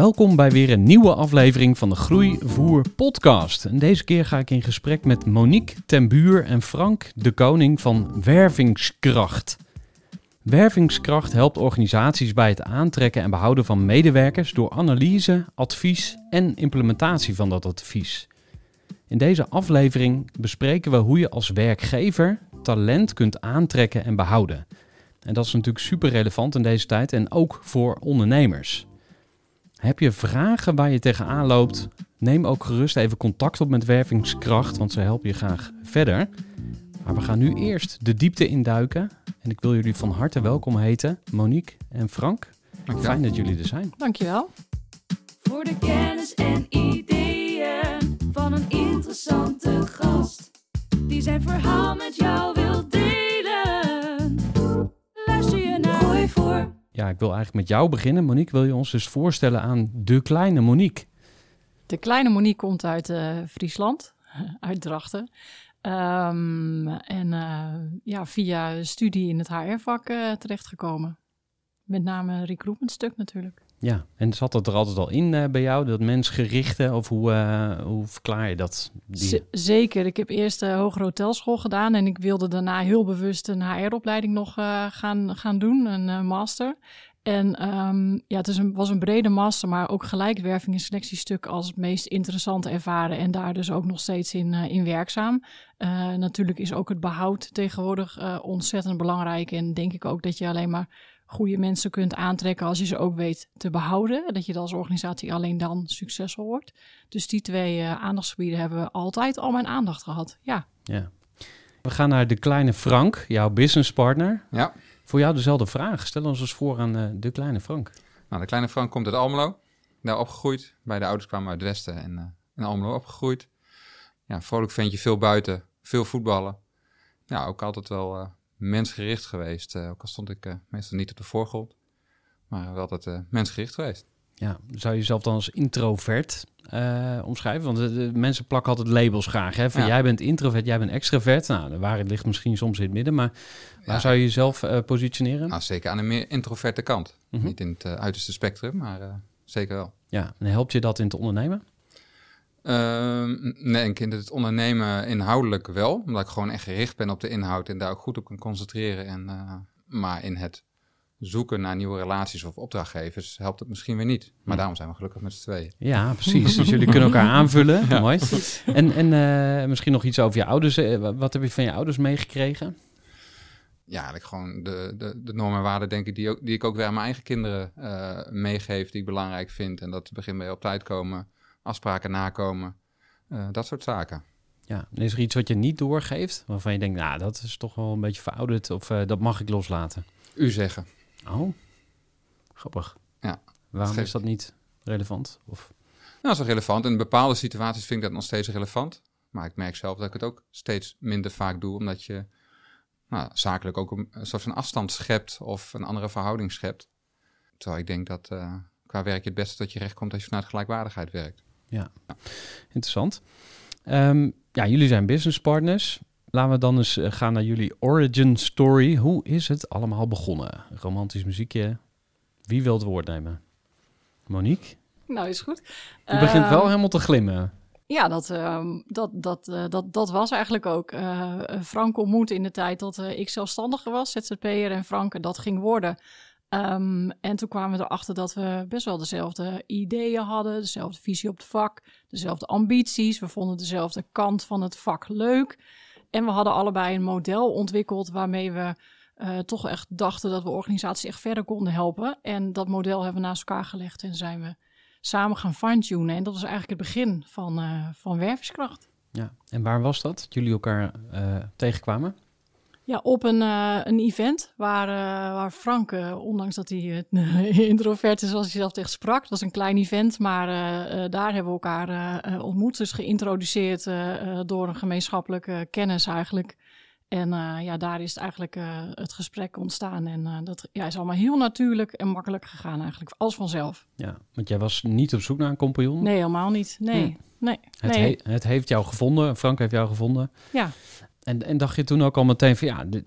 Welkom bij weer een nieuwe aflevering van de Groeivoer podcast. En deze keer ga ik in gesprek met Monique ten Buur en Frank de Koning van Wervingskracht. Wervingskracht helpt organisaties bij het aantrekken en behouden van medewerkers door analyse, advies en implementatie van dat advies. In deze aflevering bespreken we hoe je als werkgever talent kunt aantrekken en behouden. En dat is natuurlijk super relevant in deze tijd en ook voor ondernemers. Heb je vragen waar je tegenaan loopt? Neem ook gerust even contact op met Wervingskracht, want ze helpen je graag verder. Maar we gaan nu eerst de diepte induiken. En ik wil jullie van harte welkom heten, Monique en Frank. Fijn dat jullie er zijn. Dankjewel. Voor de kennis en ideeën van een interessante gast. Die zijn verhaal met jou wil delen. Ja, ik wil eigenlijk met jou beginnen. Monique, wil je ons dus voorstellen aan de kleine Monique? De kleine Monique komt uit eh, Friesland, uit Drachten. Ehm, en eh, ja, via studie in het HR-vak eh, terechtgekomen. Met name recruitment stuk natuurlijk. Ja, en zat dat er altijd al in eh, bij jou, dat mensgerichte? Of hoe, eh, hoe verklaar je dat? Die- zeker. Ik heb eerst de hogere hotelschool gedaan en ik wilde daarna heel bewust een HR-opleiding nog eh, gaan, gaan doen, een master. En ehm, ja, het is was een brede master, maar ook gelijkwerving en selectiestuk als het meest interessante ervaren en daar dus ook nog steeds in, in werkzaam. Natuurlijk is ook het behoud tegenwoordig ontzettend belangrijk en denk ik ook dat je alleen maar goede mensen kunt aantrekken als je ze ook weet te behouden. Dat je als organisatie alleen dan succesvol wordt. Dus die twee eh, aandachtsgebieden hebben altijd al mijn aandacht gehad. Ja, Ja. We gaan naar de kleine Frank, jouw businesspartner. Ja, Voor jou dezelfde vraag. Stel ons eens voor aan eh, de kleine Frank. nou, de kleine Frank komt uit Almelo. Daar opgegroeid. Beide ouders kwamen uit het Westen en eh, in Almelo opgegroeid. Ja, vrolijk ventje, veel buiten, veel voetballen. Ja, ook altijd wel eh, mensgericht geweest. eh, ook al stond ik eh, meestal niet op de voorgrond. Maar wel altijd eh, mensgericht geweest. Ja, zou je jezelf dan als introvert omschrijven? Want de, de mensen plakken altijd labels graag. Hè? Van Ja. jij bent introvert, jij bent extravert. Nou, de waarheid ligt misschien soms in het midden. Maar waar Ja. zou je jezelf positioneren? Nou, zeker aan de meer introverte kant. Mhm. Niet in het uiterste spectrum, maar zeker wel. Ja, en helpt je dat in te ondernemen? Ehm, nee, ik het ondernemen inhoudelijk wel. Omdat ik gewoon echt gericht ben op de inhoud en daar ook goed op kan concentreren. En, eh, maar in het zoeken naar nieuwe relaties of opdrachtgevers helpt het misschien weer niet. Maar daarom zijn we gelukkig met z'n tweeën. Ja, precies. dus jullie kunnen elkaar aanvullen. Mooi. En, en eh, misschien nog iets over je ouders. Eh, wa- wat heb je van je ouders meegekregen? Ja, eigenlijk gewoon de, de, de normen en waarden, denk ik, die, ook, die ik ook weer aan mijn eigen kinderen eh, meegeef, die ik belangrijk vind. En dat begint bij op tijd komen, afspraken nakomen, eh, dat soort zaken. Ja, en is er iets wat je niet doorgeeft? Waarvan je denkt, nou, dat is toch wel een beetje verouderd. Of eh, dat mag ik loslaten. U zeggen. Oh, grappig. Ja. Waarom is dat niet relevant? Of... Nou, dat is wel relevant. In bepaalde situaties vind ik dat nog steeds relevant. Maar ik merk zelf dat ik het ook steeds minder vaak doe, omdat je nou, zakelijk ook een, een soort van afstand schept of een andere verhouding schept. Terwijl ik denk dat eh, qua werk je het beste tot je recht komt als je vanuit gelijkwaardigheid werkt. Interessant. Ehm, ja, jullie zijn businesspartners. laten we dan eens eh, gaan naar jullie origin story. Hoe is het allemaal begonnen? Romantisch muziekje. Wie wil het woord nemen? Monique? Nou, is goed. Je begint wel Ehm, helemaal te glimmen. Ja, dat, ehm, dat, dat, eh, dat, dat was eigenlijk ook. eh, Frank ontmoette in de tijd dat ik zelfstandiger was, ZZP'er, en Frank dat ging worden. Ehm, en toen kwamen we erachter dat we best wel dezelfde ideeën hadden, dezelfde visie op het vak, dezelfde ambities. We vonden dezelfde kant van het vak leuk. En we hadden allebei een model ontwikkeld waarmee we eh, toch echt dachten dat we organisaties echt verder konden helpen. En dat model hebben we naast elkaar gelegd en zijn we samen gaan fine-tunen. En dat was eigenlijk het begin van, eh van Werverskracht. Ja. En waar was dat? Dat jullie elkaar eh, tegenkwamen? Ja, op een, eh, een event waar, eh, waar Frank, eh, ondanks dat hij introvert is zoals hij zelf tegen sprak, het was een klein event, maar daar hebben we elkaar ontmoet. Dus geïntroduceerd door een gemeenschappelijke kennis eigenlijk. En ja, daar is het eigenlijk het gesprek ontstaan. En dat ja, is allemaal heel natuurlijk en makkelijk gegaan eigenlijk, als vanzelf. Ja, want jij was niet op zoek naar een compagnon. Nee, helemaal niet. Nee, nee, Het, nee. he- het heeft jou gevonden. Frank heeft jou gevonden. Ja. En, en dacht je toen ook al meteen van ja, dit,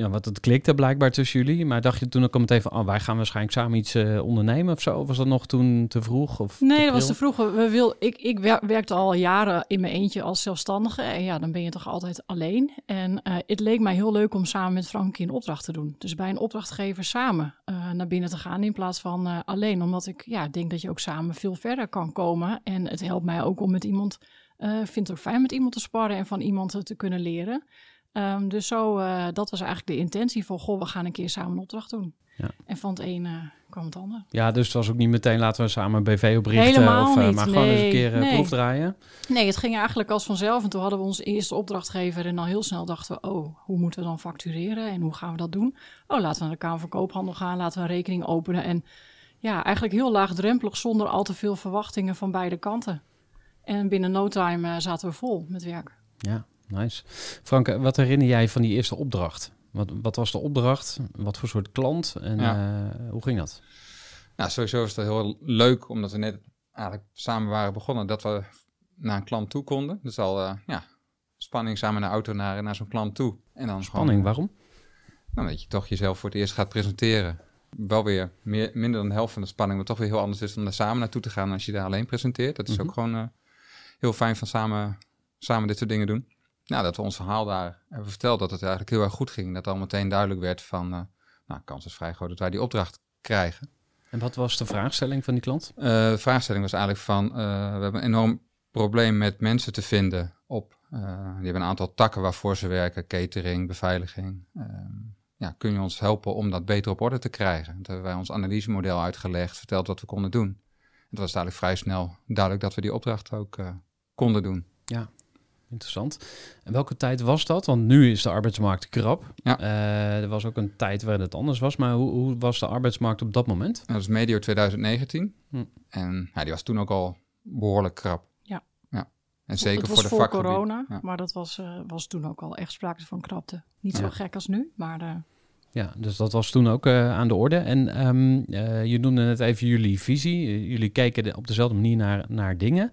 ja, want het klikte blijkbaar tussen jullie. Maar dacht je toen ook al meteen van oh, wij gaan waarschijnlijk samen iets eh, ondernemen of zo? Of was dat nog toen te vroeg? Of Nee, dat was te vroeg. We wil, ik ik wer- werkte al jaren in mijn eentje als zelfstandige. En ja, dan ben je toch altijd alleen. En eh, het leek mij heel leuk om samen met Frank een opdracht te doen. Dus bij een opdrachtgever samen eh, naar binnen te gaan in plaats van alleen. Omdat ik ja, denk dat je ook samen veel verder kan komen. En het helpt mij ook om met iemand, eh vind het ook fijn met iemand te sparren en van iemand te- kunnen leren. Ehm, dus zo, eh, dat was eigenlijk de intentie van, goh, we gaan een keer samen een opdracht doen. Ja. En van het een eh, kwam het ander. Ja, dus het was ook niet meteen laten we samen een BV oprichten. Helemaal of, niet, maar gewoon eens een keer nee. proefdraaien. Nee, het ging eigenlijk als vanzelf. En toen hadden we onze eerste opdrachtgever. En al heel snel dachten we, oh, hoe moeten we dan factureren? En hoe gaan we dat doen? Oh, laten we naar de Kamer van Koophandel gaan. Laten we een rekening openen. En ja, eigenlijk heel laagdrempelig, zonder al te veel verwachtingen van beide kanten. En binnen no time eh, zaten we vol met werk. Ja, nice. Frank, eh, wat herinner jij van die eerste opdracht? Wat, wat was de opdracht? Wat voor soort klant? En Ja. eh, hoe ging dat? Nou, sowieso is het heel leuk, omdat we net eigenlijk samen waren begonnen, dat we naar een klant toe konden. Dus al, eh, ja, spanning samen naar de auto naar, naar zo'n klant toe. En dan Spanning, Gewoon, waarom? nou, dat je toch jezelf voor het eerst gaat presenteren. Wel weer meer, minder dan de helft van de spanning, maar toch weer heel anders is om daar samen naartoe te gaan als je daar alleen presenteert. Dat is Mhm. ook gewoon eh, heel fijn van samen, samen dit soort dingen doen. Nou, dat we ons verhaal daar hebben verteld, dat het eigenlijk heel erg goed ging. Dat al meteen duidelijk werd van, eh, nou, kans is vrij groot dat wij die opdracht krijgen. En wat was de vraagstelling van die klant? Eh, de vraagstelling was eigenlijk van, eh, we hebben een enorm probleem met mensen te vinden op, die hebben een aantal takken waarvoor ze werken, catering, beveiliging. Ehm, ja, kun je ons helpen om dat beter op orde te krijgen? Toen hebben wij ons analysemodel uitgelegd, verteld wat we konden doen. Het was eigenlijk vrij snel duidelijk dat we die opdracht ook konden doen. Interessant. En welke tijd was dat? Want nu is de arbeidsmarkt krap. Ja. Eh, er was ook een tijd waarin het anders was. Maar hoe, hoe was de arbeidsmarkt op dat moment? En dat is medio 2019 Hm. en ja, die was toen ook al behoorlijk krap. Ja. ja. En zeker het voor was de voor corona, Ja. maar dat was, eh, was toen ook al echt sprake van krapte. Niet Ja. zo gek als nu, maar eh, Ja, dus dat was toen ook eh, aan de orde. En ehm, eh, je noemde net even jullie visie. Jullie keken de- op dezelfde manier naar, naar dingen.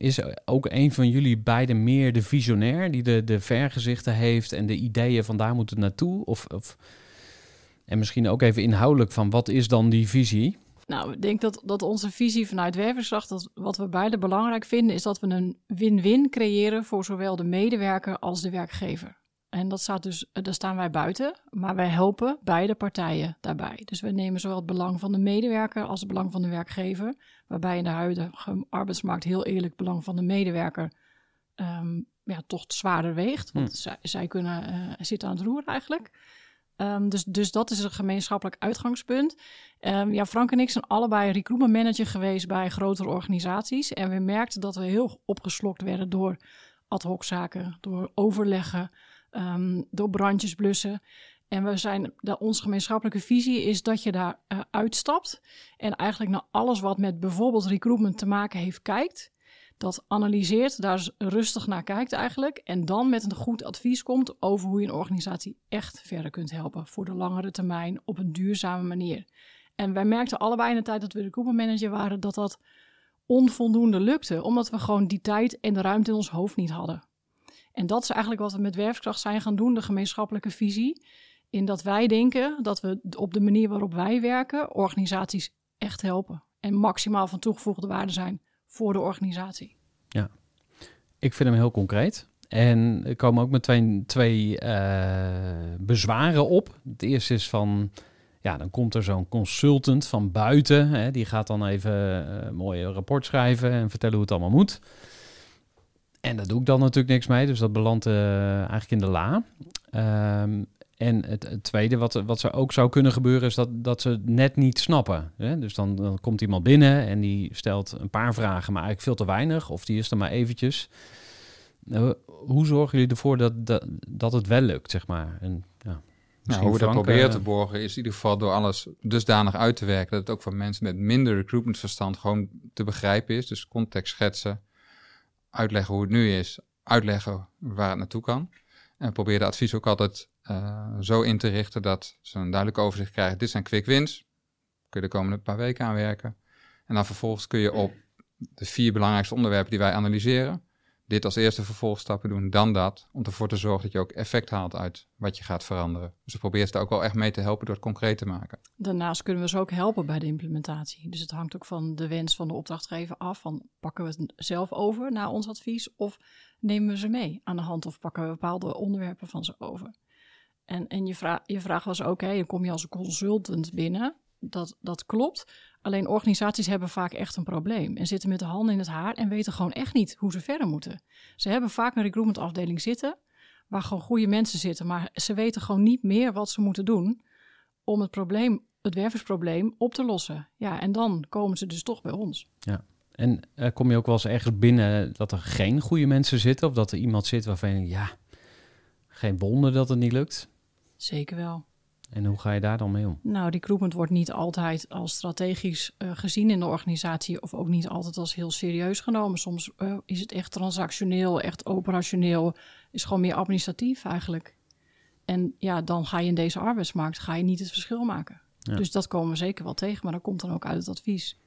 Is ook een van jullie beiden meer de visionair, die de, de vergezichten heeft en de ideeën van daar moet het naartoe? Of, of, en misschien ook even inhoudelijk van wat is dan die visie? Nou, ik denk dat, dat onze visie vanuit Werverskracht, dat wat we beide belangrijk vinden, is dat we een win-win creëren voor zowel de medewerker als de werkgever. En dat staat dus, eh, daar staan wij buiten, maar wij helpen beide partijen daarbij. Dus we nemen zowel het belang van de medewerker als het belang van de werkgever, waarbij in de huidige arbeidsmarkt heel eerlijk het belang van de medewerker ehm, ja, toch zwaarder weegt. Want Hm. zij, zij kunnen eh, zitten aan het roer eigenlijk. Ehm, dus, dus dat is een gemeenschappelijk uitgangspunt. Ehm, ja, Frank en ik zijn allebei recruitment manager geweest bij grotere organisaties. En we merkten dat we heel opgeslokt werden door ad hoc zaken, door overleggen, ehm, door brandjes blussen. En we zijn, de, onze gemeenschappelijke visie is dat je daar eh, uitstapt en eigenlijk naar alles wat met bijvoorbeeld recruitment te maken heeft kijkt. Dat analyseert, daar rustig naar kijkt eigenlijk. En dan met een goed advies komt over hoe je een organisatie echt verder kunt helpen. Voor de langere termijn op een duurzame manier. En wij merkten allebei in de tijd dat we recruitment manager waren dat dat onvoldoende lukte. Omdat we gewoon die tijd en de ruimte in ons hoofd niet hadden. En dat is eigenlijk wat we met werfkracht zijn gaan doen, de gemeenschappelijke visie. In dat wij denken dat we op de manier waarop wij werken, organisaties echt helpen. En maximaal van toegevoegde waarde zijn voor de organisatie. Ik vind hem heel concreet. En er komen ook meteen twee eh, bezwaren op. Het eerste is van, ja, dan komt er zo'n consultant van buiten. Hè, die gaat dan even eh, een mooie rapport schrijven en vertellen hoe het allemaal moet. En daar doe ik dan natuurlijk niks mee, dus dat belandt eh, eigenlijk in de la. Ehm, en het, het tweede wat, wat er ook zou kunnen gebeuren is dat, dat ze het net niet snappen. Hè? Dus dan, dan komt iemand binnen en die stelt een paar vragen, maar eigenlijk veel te weinig. Of die is er maar eventjes. Nou, hoe zorgen jullie ervoor dat, dat, dat het wel lukt, zeg maar? En, ja, Nou, hoe we dat Frank, proberen eh, te borgen is in ieder geval door alles dusdanig uit te werken dat het ook voor mensen met minder recruitmentverstand gewoon te begrijpen is. Dus context schetsen, uitleggen hoe het nu is, uitleggen waar het naartoe kan. En probeer de advies ook altijd eh, zo in te richten dat ze een duidelijk overzicht krijgen. Dit zijn quick wins, kun je de komende paar weken aanwerken. En dan vervolgens kun je op de vier belangrijkste onderwerpen die wij analyseren, dit als eerste vervolgstappen doen, dan dat, om ervoor te zorgen dat je ook effect haalt uit wat je gaat veranderen. Dus we proberen ze daar ook wel echt mee te helpen door het concreet te maken. Daarnaast kunnen we ze ook helpen bij de implementatie. Dus het hangt ook van de wens van de opdrachtgever af. Van pakken we het zelf over naar ons advies of nemen we ze mee aan de hand of pakken we bepaalde onderwerpen van ze over. En, en je, vraag, je vraag was ook, hè, dan kom je als consultant binnen. Dat, dat klopt. Alleen organisaties hebben vaak echt een probleem en zitten met de handen in het haar en weten gewoon echt niet hoe ze verder moeten. Ze hebben vaak een recruitment afdeling zitten waar gewoon goede mensen zitten, maar ze weten gewoon niet meer wat ze moeten doen om het probleem, het werversprobleem, op te lossen. Ja, en dan komen ze dus toch bij ons. En eh, kom je ook wel eens ergens binnen dat er geen goede mensen zitten? Of dat er iemand zit waarvan je ja, geen wonder dat het niet lukt? Zeker wel. En hoe ga je daar dan mee om? Nou, recruitment wordt niet altijd als strategisch eh, gezien in de organisatie of ook niet altijd als heel serieus genomen. Soms eh, is het echt transactioneel, echt operationeel, is gewoon meer administratief eigenlijk. En ja, dan ga je in deze arbeidsmarkt ga je niet het verschil maken. Ja. Dus dat komen we zeker wel tegen, maar dat komt dan ook uit het advies.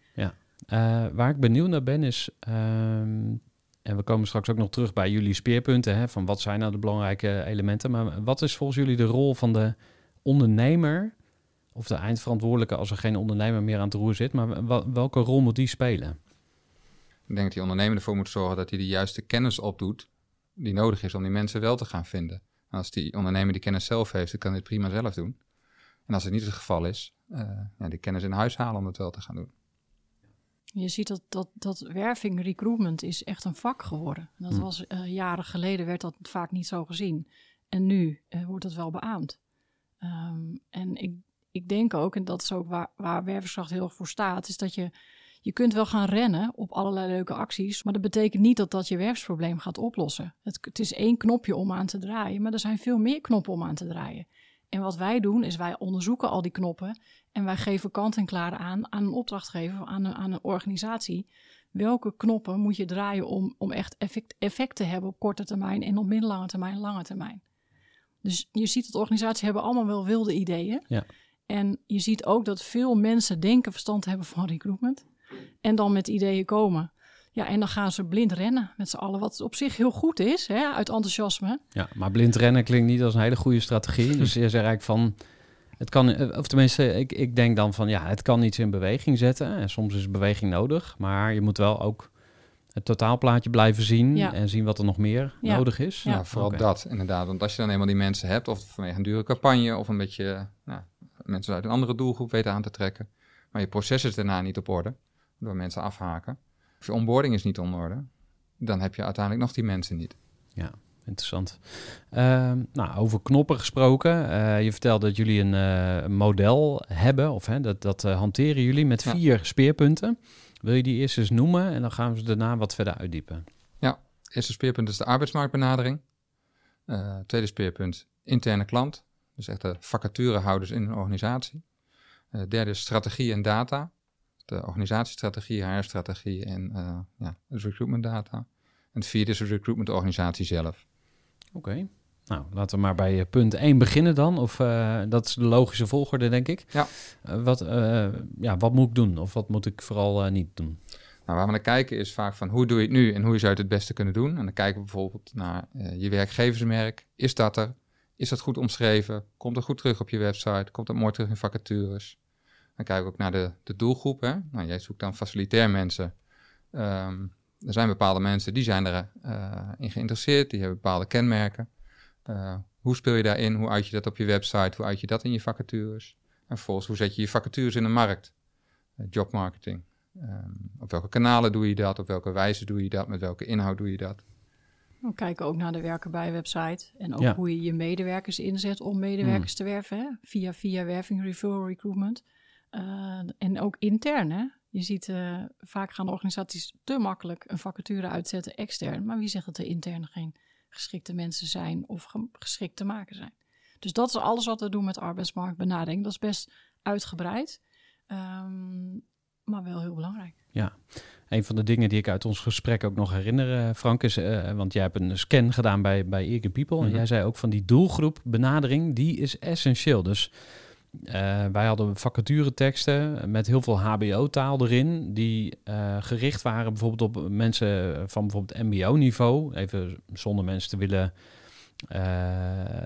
Eh, waar ik benieuwd naar ben is, ehm, en we komen straks ook nog terug bij jullie speerpunten, hè, van wat zijn nou de belangrijke elementen, maar wat is volgens jullie de rol van de ondernemer of de eindverantwoordelijke als er geen ondernemer meer aan het roer zit, maar welke rol moet die spelen? Ik denk dat die ondernemer ervoor moet zorgen dat hij de juiste kennis opdoet die nodig is om die mensen wel te gaan vinden. En als die ondernemer die kennis zelf heeft, dan kan hij het prima zelf doen. En als het niet het geval is, eh, ja, die kennis in huis halen om het wel te gaan doen. Je ziet dat, dat, dat werving, recruitment is echt een vak geworden. En Dat Hm. was eh, jaren geleden werd dat vaak niet zo gezien. En nu eh, wordt dat wel beaamd. Ehm, en ik, ik denk ook, en dat is ook waar, waar werverskracht heel erg voor staat, is dat je, je kunt wel gaan rennen op allerlei leuke acties, maar dat betekent niet dat dat je werversprobleem gaat oplossen. Het, het is één knopje om aan te draaien, maar er zijn veel meer knoppen om aan te draaien. En wat wij doen, is wij onderzoeken al die knoppen en wij geven kant en klaar aan aan een opdrachtgever, aan een, aan een organisatie. Welke knoppen moet je draaien om, om echt effect te hebben op korte termijn en op middellange termijn en lange termijn? Dus je ziet dat organisaties hebben allemaal wel wilde ideeën. Ja. En je ziet ook dat veel mensen denken verstand te hebben van recruitment. En dan met ideeën komen. Ja, en dan gaan ze blind rennen met z'n allen. Wat op zich heel goed is, hè, uit enthousiasme. Ja, maar blind rennen klinkt niet als een hele goede strategie. Dus je zegt eigenlijk van, het kan, of tenminste, ik, ik denk dan van, ja, het kan iets in beweging zetten. En soms is beweging nodig, maar je moet wel ook het totaalplaatje blijven zien Ja. en zien wat er nog meer Ja. nodig is. Ja. Ja, vooral dat inderdaad. Want als je dan eenmaal die mensen hebt, of vanwege een dure campagne, of een beetje nou, mensen uit een andere doelgroep weten aan te trekken, maar je proces is daarna niet op orde, door mensen afhaken, of je onboarding is niet on orde, dan heb je uiteindelijk nog die mensen niet. Interessant. Ehm, nou, over knoppen gesproken. eh, je vertelde dat jullie een eh, model hebben, of hè, dat, dat eh, hanteren jullie met Ja. vier speerpunten. Wil je die eerst eens noemen en dan gaan we ze daarna wat verder uitdiepen. Eerste speerpunt is de arbeidsmarktbenadering. Eh, tweede speerpunt interne klant, dus echt de vacaturehouders in een organisatie. Eh, derde is strategie en data, de organisatiestrategie, HR-strategie en eh ja, recruitment data. En het vierde is de recruitment organisatie zelf. Oké. Nou, laten we maar bij eh, punt 1 beginnen dan. Of eh, dat is de logische volgorde, denk ik. Ja. Eh, wat, ja, wat moet ik doen? Of wat moet ik vooral niet doen? Nou, waar we naar kijken is vaak van hoe doe je het nu en hoe zou je het het beste kunnen doen. En dan kijken we bijvoorbeeld naar je werkgeversmerk. Is dat er? Is dat goed omschreven? Komt het goed terug op je website? Komt het mooi terug in vacatures? Dan kijken we ook naar de, de doelgroep. Hè? Nou, jij zoekt dan facilitair mensen. Ehm, er zijn bepaalde mensen die zijn erin in geïnteresseerd. Die hebben bepaalde kenmerken. Uh, hoe speel je daarin? Hoe uit je dat op je website? Hoe uit je dat in je vacatures? En vervolgens, hoe zet je je vacatures in de markt? Uh, jobmarketing. Um, op welke kanalen doe je dat? Op welke wijze doe je dat? Met welke inhoud doe je dat? We kijken ook naar de werken bij website. En ook ja. hoe je je medewerkers inzet om medewerkers mm. te werven. Hè? Via, via werving, referral, recruitment. Uh, en ook intern. Hè? Je ziet uh, vaak gaan organisaties te makkelijk een vacature uitzetten extern. Maar wie zegt dat er intern geen geschikte mensen zijn of ge geschikt te maken zijn? Dus dat is alles wat we doen met arbeidsmarktbenadering. Dat is best uitgebreid. Um, maar wel heel belangrijk. Ja, een van de dingen die ik uit ons gesprek ook nog herinner, Frank, is, uh, want jij hebt een scan gedaan bij, bij Eager People. Mm -hmm. En jij zei ook van die doelgroepbenadering, die is essentieel. Dus wij hadden vacatureteksten met heel veel HBO-taal erin, die uh, gericht waren bijvoorbeeld op mensen van bijvoorbeeld MBO-niveau. Even zonder mensen te willen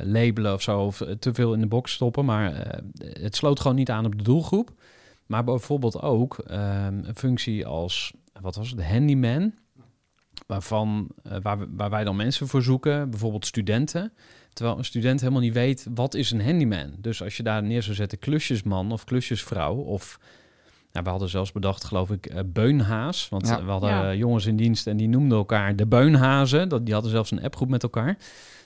labelen of zo, of te veel in de box stoppen. Maar het sloot gewoon niet aan op de doelgroep. Maar bijvoorbeeld ook um, een functie als, wat was het, handyman. Waarvan, waar, waar wij dan mensen voor zoeken, bijvoorbeeld studenten. Terwijl een student helemaal niet weet, wat is een handyman? Dus als je daar neer zou zetten klusjesman of klusjesvrouw of... Nou, we hadden zelfs bedacht, geloof ik, uh, beunhaas. Want ja. we hadden ja. jongens in dienst en die noemden elkaar de beunhazen. Dat, die hadden zelfs een appgroep met elkaar.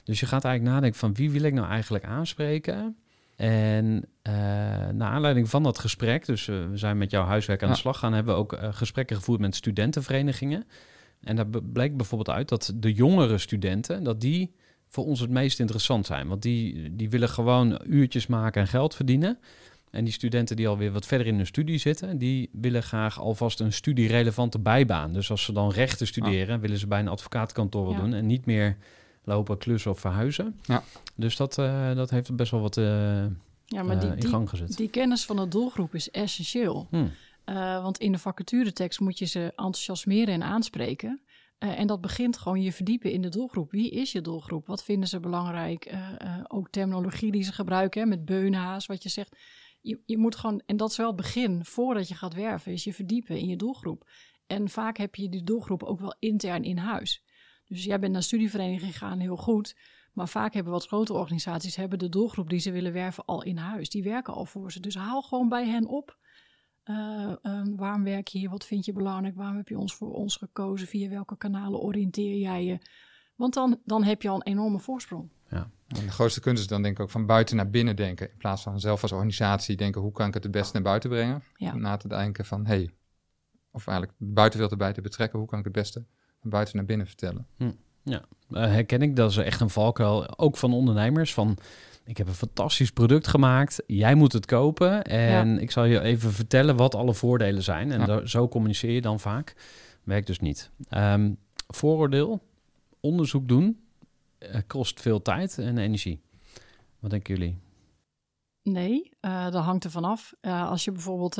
Dus je gaat eigenlijk nadenken van wie wil ik nou eigenlijk aanspreken? En uh, naar aanleiding van dat gesprek, dus uh, we zijn met jouw huiswerk aan ja. de slag gaan, hebben we ook uh, gesprekken gevoerd met studentenverenigingen. En daar bleek bijvoorbeeld uit dat de jongere studenten, dat die voor ons het meest interessant zijn. Want die, die willen gewoon uurtjes maken en geld verdienen. En die studenten die alweer wat verder in hun studie zitten, die willen graag alvast een studierelevante bijbaan. Dus als ze dan rechten studeren, willen ze bij een advocaatkantoor ja. doen en niet meer lopen, klussen of verhuizen. Ja. Dus dat, uh, dat heeft best wel wat uh, ja, maar die, uh, in gang gezet. Die, die kennis van de doelgroep is essentieel. Hmm. want in de vacaturetekst moet je ze enthousiasmeren en aanspreken. En dat begint gewoon je verdiepen in de doelgroep. Wie is je doelgroep? Wat vinden ze belangrijk? ook terminologie die ze gebruiken, met beunhaas, wat je zegt. Je, je moet gewoon, en dat is wel het begin, voordat je gaat werven, is je verdiepen in je doelgroep. En vaak heb je die doelgroep ook wel intern in huis. Dus jij bent naar studievereniging gegaan, heel goed. Maar vaak hebben wat grote organisaties hebben de doelgroep die ze willen werven al in huis. Die werken al voor ze. Dus haal gewoon bij hen op. Uh, um, waarom werk je hier? Wat vind je belangrijk? Waarom heb je ons voor ons gekozen? Via welke kanalen oriënteer jij je? Want dan, dan heb je al een enorme voorsprong. Ja. En de grootste kunst is dan denk ik ook van buiten naar binnen denken. In plaats van zelf als organisatie denken hoe kan ik het het beste naar buiten brengen. Ja. Na te denken van hey, of eigenlijk de buitenwereld erbij te betrekken. Hoe kan ik het beste van buiten naar binnen vertellen. Hm. Ja, uh, herken ik. Dat is echt een valkuil, ook van ondernemers. Van, ik heb een fantastisch product gemaakt. Jij moet het kopen. En ja. ik zal je even vertellen wat alle voordelen zijn. En ja. zo communiceer je dan vaak. Werkt dus niet. Um, vooroordeel, onderzoek doen, uh, kost veel tijd en energie. Wat denken jullie? Nee, uh, dat hangt er vanaf. Uh, als je bijvoorbeeld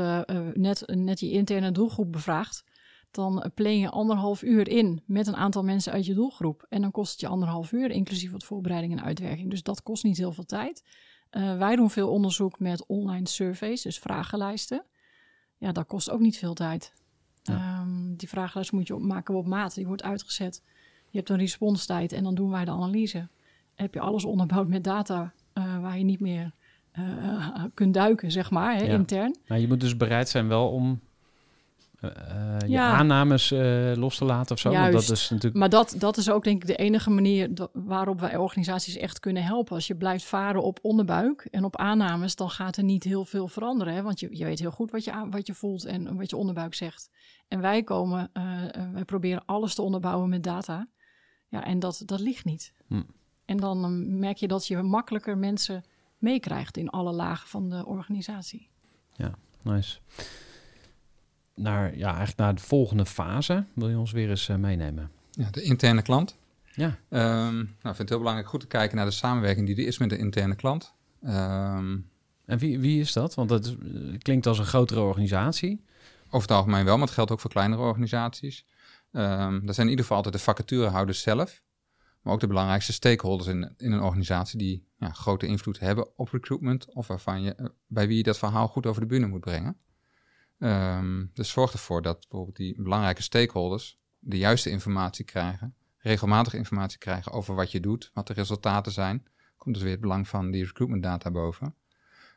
net, net je interne doelgroep bevraagt, dan plan je anderhalf uur in met een aantal mensen uit je doelgroep. En dan kost het je anderhalf uur, inclusief wat voorbereiding en uitwerking. Dus dat kost niet heel veel tijd. Uh, wij doen veel onderzoek met online surveys, dus vragenlijsten. Ja, dat kost ook niet veel tijd. Ja. Um, die vragenlijst moet je op, maken op maat, die wordt uitgezet. Je hebt een responstijd en dan doen wij de analyse. Heb je alles onderbouwd met data uh, waar je niet meer uh, kunt duiken, zeg maar, hè, ja. intern. Nou, je moet dus bereid zijn wel om uh, je ja. aannames uh, los te laten of zo. Juist. Dat is natuurlijk... Maar dat, dat is ook denk ik de enige manier waarop wij organisaties echt kunnen helpen. Als je blijft varen op onderbuik en op aannames, dan gaat er niet heel veel veranderen. Hè? Want je, je weet heel goed wat je, wat je voelt en wat je onderbuik zegt. En wij komen, uh, wij proberen alles te onderbouwen met data. Ja, en dat, dat ligt niet. Hm. En dan merk je dat je makkelijker mensen meekrijgt in alle lagen van de organisatie. Ja, nice naar, ja, eigenlijk naar de volgende fase. Wil je ons weer eens uh, meenemen? Ja, de interne klant. Ja. Um, nou, ik vind het heel belangrijk goed te kijken naar de samenwerking die er is met de interne klant. Um, en wie, wie is dat? Want dat klinkt als een grotere organisatie. over het algemeen wel, maar het geldt ook voor kleinere organisaties. Um, dat zijn in ieder geval altijd de vacaturehouders zelf, maar ook de belangrijkste stakeholders in, in een organisatie die ja, grote invloed hebben op recruitment of waarvan je, eh, bij wie je dat verhaal goed over de bühne moet brengen. Um, dus zorg ervoor dat bijvoorbeeld die belangrijke stakeholders de juiste informatie krijgen, regelmatig informatie krijgen over wat je doet, wat de resultaten zijn. Komt dus weer het belang van die recruitment data boven.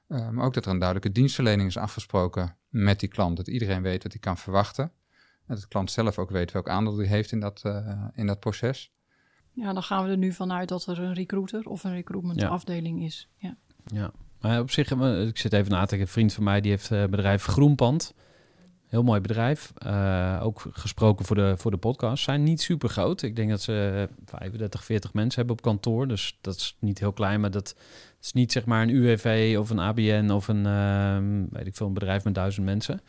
Uh, maar ook dat er een duidelijke dienstverlening is afgesproken met die klant. Dat iedereen weet wat hij kan verwachten. Dat de klant zelf ook weet welk aandeel hij heeft in dat, uh, in dat proces. Ja, dan gaan we er nu vanuit dat er een recruiter of een recruitment ja. afdeling is. Ja. ja, maar op zich, ik zit even na te denken, een vriend van mij die heeft uh, bedrijf Groenpand. Heel mooi bedrijf. Uh, ook gesproken voor de, voor de podcast. Zijn niet super groot. Ik denk dat ze 35, 40 mensen hebben op kantoor. Dus dat is niet heel klein. Maar dat is niet zeg maar een UWV of een ABN of een, uh, weet ik veel, een bedrijf met duizend mensen.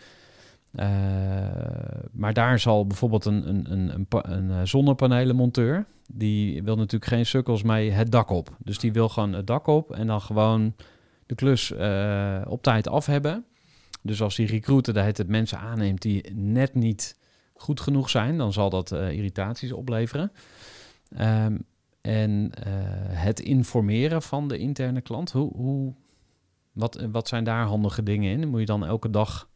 Maar daar zal bijvoorbeeld een, een, een, een, een zonnepanelenmonteur. Die wil natuurlijk geen sukkels mee het dak op. Dus die wil gewoon het dak op en dan gewoon de klus uh, op tijd af hebben. Dus als die recruiter daar het mensen aanneemt die net niet goed genoeg zijn, dan zal dat uh, irritaties opleveren. Um, en uh, het informeren van de interne klant, hoe, hoe, wat, wat zijn daar handige dingen in? Moet je dan elke dag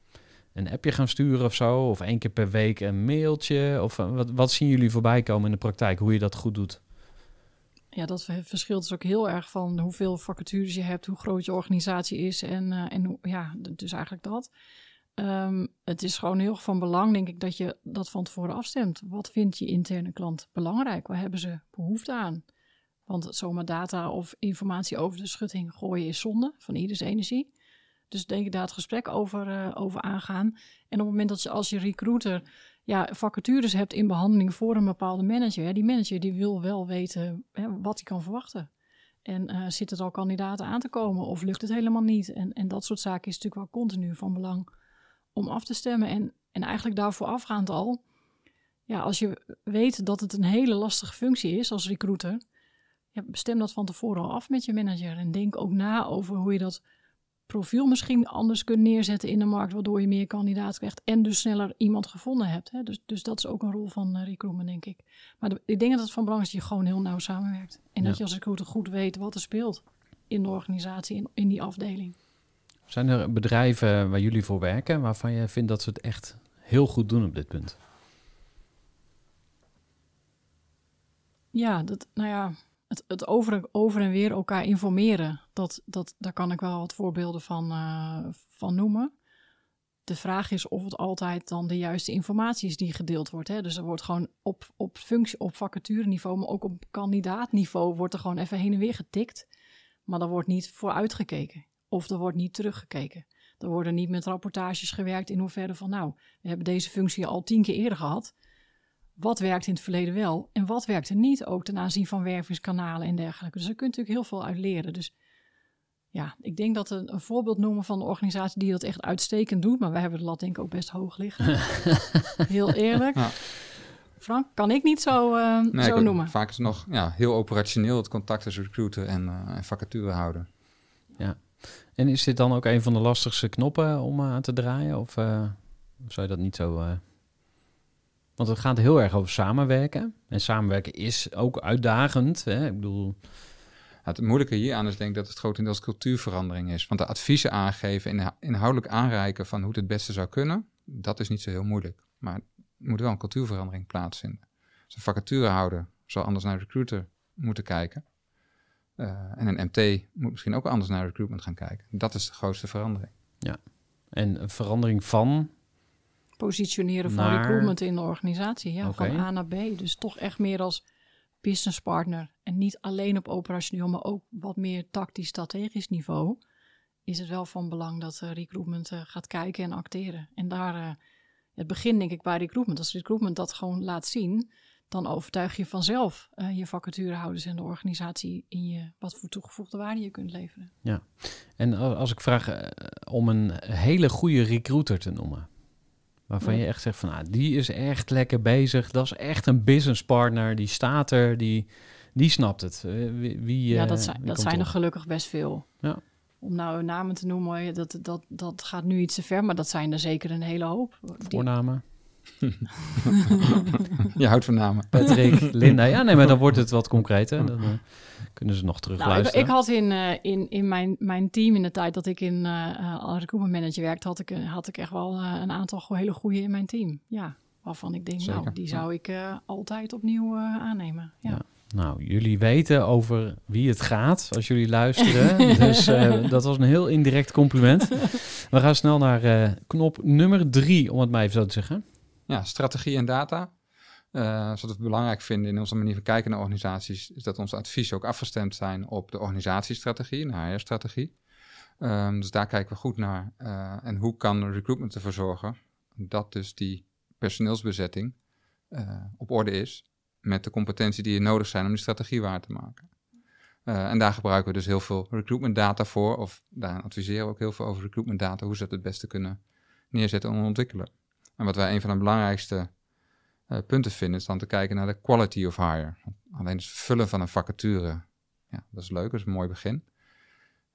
een appje gaan sturen of zo? Of één keer per week een mailtje? Of wat, wat zien jullie voorbij komen in de praktijk, hoe je dat goed doet? Ja, dat verschilt dus ook heel erg van hoeveel vacatures je hebt, hoe groot je organisatie is en, uh, en ja, dus eigenlijk dat. Um, het is gewoon heel van belang, denk ik, dat je dat van tevoren afstemt. Wat vindt je interne klant belangrijk? Waar hebben ze behoefte aan? Want zomaar data of informatie over de schutting gooien is zonde van ieders energie. Dus denk ik daar het gesprek over, uh, over aangaan. En op het moment dat je als je recruiter ja, vacatures hebt in behandeling voor een bepaalde manager, hè, die manager die wil wel weten hè, wat hij kan verwachten. En uh, zit er al kandidaten aan te komen of lukt het helemaal niet? En, en dat soort zaken is natuurlijk wel continu van belang om af te stemmen. En, en eigenlijk daarvoor afgaand al, ja, als je weet dat het een hele lastige functie is als recruiter, ja, stem dat van tevoren al af met je manager. En denk ook na over hoe je dat profiel misschien anders kunt neerzetten in de markt, waardoor je meer kandidaten krijgt en dus sneller iemand gevonden hebt. Hè? Dus, dus dat is ook een rol van uh, recruitment, denk ik. Maar de, ik denk dat het van belang is dat je gewoon heel nauw samenwerkt. En ja. dat je als recruiter goed weet wat er speelt in de organisatie, in, in die afdeling. Zijn er bedrijven waar jullie voor werken waarvan je vindt dat ze het echt heel goed doen op dit punt? Ja, dat, nou ja, het, het over, en weer elkaar informeren, dat, dat, daar kan ik wel wat voorbeelden van, uh, van noemen. De vraag is of het altijd dan de juiste informatie is die gedeeld wordt. Hè? Dus er wordt gewoon op, op functie, op vacatureniveau, maar ook op kandidaatniveau wordt er gewoon even heen en weer getikt. Maar daar wordt niet voor uitgekeken. Of er wordt niet teruggekeken. Er worden niet met rapportages gewerkt in hoeverre van nou, we hebben deze functie al tien keer eerder gehad. Wat werkt in het verleden wel en wat werkt er niet, ook ten aanzien van wervingskanalen en dergelijke. Dus daar kunt u natuurlijk heel veel uit leren. Dus ja, ik denk dat een, een voorbeeld noemen van een organisatie die dat echt uitstekend doet, maar wij hebben de lat denk ik ook best hoog liggen. heel eerlijk. Ja. Frank, kan ik niet zo, uh, nee, zo noemen. Vaak is het nog ja, heel operationeel het contact tussen recruiter en, uh, en vacaturehouder. Ja. En is dit dan ook een van de lastigste knoppen om aan te draaien? Of uh, zou je dat niet zo... Want het gaat heel erg over samenwerken. En samenwerken is ook uitdagend. Hè? Ik bedoel... Het moeilijke hieraan is denk ik dat het grotendeels cultuurverandering is. Want de adviezen aangeven en inhoudelijk aanreiken van hoe het het beste zou kunnen, dat is niet zo heel moeilijk. Maar er moet wel een cultuurverandering plaatsvinden. Dus een vacaturehouder zal anders naar de recruiter moeten kijken. Uh, en een MT moet misschien ook anders naar recruitment gaan kijken. Dat is de grootste verandering. Ja, en een verandering van? Positioneren van naar... recruitment in de organisatie. Ja, okay. van A naar B. Dus toch echt meer als business partner. En niet alleen op operationeel, maar ook wat meer tactisch-strategisch niveau. Is het wel van belang dat uh, recruitment uh, gaat kijken en acteren. En daar, uh, het begin denk ik bij recruitment. Als recruitment dat gewoon laat zien, dan overtuig je vanzelf je vacaturehouders en de organisatie in je wat voor toegevoegde waarde je kunt leveren. Ja, en als ik vraag om een hele goede recruiter te noemen, waarvan ja. je echt zegt van ah, die is echt lekker bezig, dat is echt een business partner, die staat er, die, die snapt het. Uh, wie, ja, dat zijn, dat zijn er gelukkig best veel. Ja. om nou namen te noemen, dat, dat, dat gaat nu iets te ver, maar dat zijn er zeker een hele hoop. Voornamen. Je houdt van namen. Patrick, Linda. Ja, nee, maar dan wordt het wat concreter. Dan eh, kunnen ze nog Nou, ik, terugluisteren. ik had in, eh, in, in mijn, mijn team in de tijd dat ik in eh eh, als recruitment manager werkte, had ik, had ik echt wel eh, een aantal hele goede in mijn team. Ja, waarvan ik denk, nou, die zou ik eh, altijd opnieuw eh, aannemen. Ja. Ja. Nou, jullie weten over wie het gaat als jullie luisteren. dus eh, dat was een heel indirect compliment. We gaan snel naar eh, knop nummer drie, om het maar even zo te zeggen. Ja, strategie en data. Eh, wat we belangrijk vinden in onze manier van kijken naar organisaties, is dat onze adviezen ook afgestemd zijn op de organisatiestrategie, de HR-strategie. Ehm, dus daar kijken we goed naar. Eh, en hoe kan recruitment ervoor zorgen dat dus die personeelsbezetting eh, op orde is met de competentie die er nodig zijn om die strategie waar te maken. Eh, en daar gebruiken we dus heel veel recruitment data voor, of daar adviseren we ook heel veel over recruitment data, hoe ze dat het beste kunnen neerzetten en ontwikkelen. En wat wij een van de belangrijkste eh, punten vinden, is dan te kijken naar de quality of hire. Alleen het vullen van een vacature, ja, dat is leuk, dat is een mooi begin.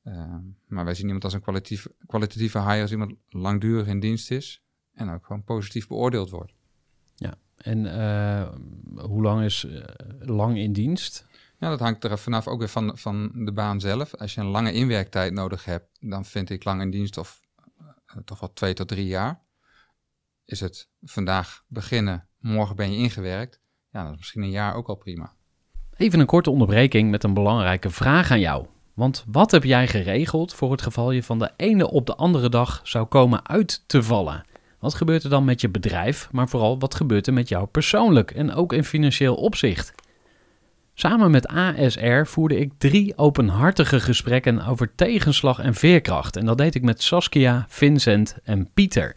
Eh, maar wij zien iemand als een kwalitatief, kwalitatieve hire als iemand langdurig in dienst is en ook gewoon positief beoordeeld wordt. En eh, hoe lang is eh, lang in dienst? Ja, dat hangt er vanaf ook weer van, van de baan zelf. Als je een lange inwerktijd nodig hebt, dan vind ik lang in dienst of toch wel twee tot drie jaar. Is het vandaag beginnen, morgen ben je ingewerkt, ja, dat is misschien een jaar ook al prima. Even een korte onderbreking met een belangrijke vraag aan jou. Want wat heb jij geregeld voor het geval je van de ene op de andere dag zou komen uit te vallen? Wat gebeurt er dan met je bedrijf, maar vooral wat gebeurt er met jou persoonlijk en ook in financieel opzicht? Samen met ASR voerde ik drie openhartige gesprekken over tegenslag en veerkracht. En dat deed ik met Saskia, Vincent en Pieter.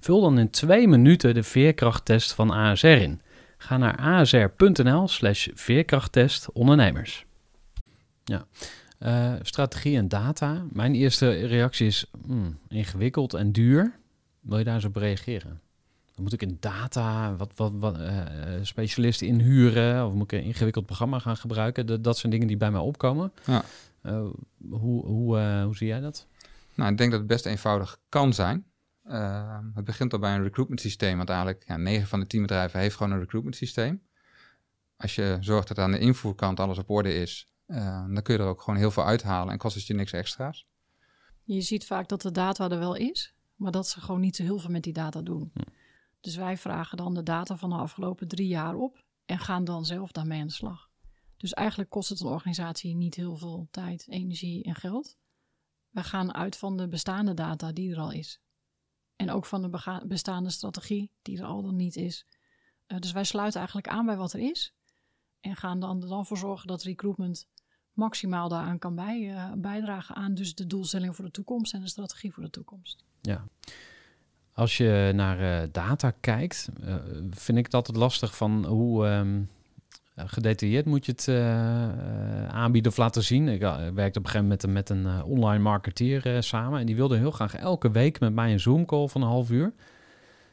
Vul dan in twee minuten de veerkrachttest van ASR in. Ga naar asr.nl slash veerkrachttest ondernemers. Ja, Eh, strategie en data. Mijn eerste reactie is hmm, ingewikkeld en duur. Wil je daar eens op reageren? Dan moet ik een data, wat, wat, wat eh, eh, specialisten inhuren, of moet ik een ingewikkeld programma gaan gebruiken? Dat, dat zijn dingen die bij mij opkomen. Ja. Eh, hoe, hoe, hoe zie jij dat? Nou, ik denk dat het best eenvoudig kan zijn. Uh, het begint al bij een recruitment systeem, want eigenlijk ja, 9 van de 10 bedrijven heeft gewoon een recruitment systeem. Als je zorgt dat aan de invoerkant alles op orde is, uh, dan kun je er ook gewoon heel veel uithalen en kost het je niks extra's. Je ziet vaak dat de data er wel is, maar dat ze gewoon niet zo heel veel met die data doen. Hm. Dus wij vragen dan de data van de afgelopen drie jaar op en gaan dan zelf daarmee aan de slag. Dus eigenlijk kost het een organisatie niet heel veel tijd, energie en geld. We gaan uit van de bestaande data die er al is. En ook van de bestaande strategie die er al dan niet is. Uh, dus wij sluiten eigenlijk aan bij wat er is. En gaan dan, dan voor zorgen dat recruitment maximaal daaraan kan bij, uh, bijdragen aan dus de doelstelling voor de toekomst en de strategie voor de toekomst. Ja. Als je naar uh, data kijkt, vind ik het altijd lastig van hoe um, gedetailleerd moet je het uh, aanbieden of laten zien. Ik werkte op een gegeven moment met een uh, online marketeer samen en die wilde heel graag elke week met mij een Zoom call van een half uur.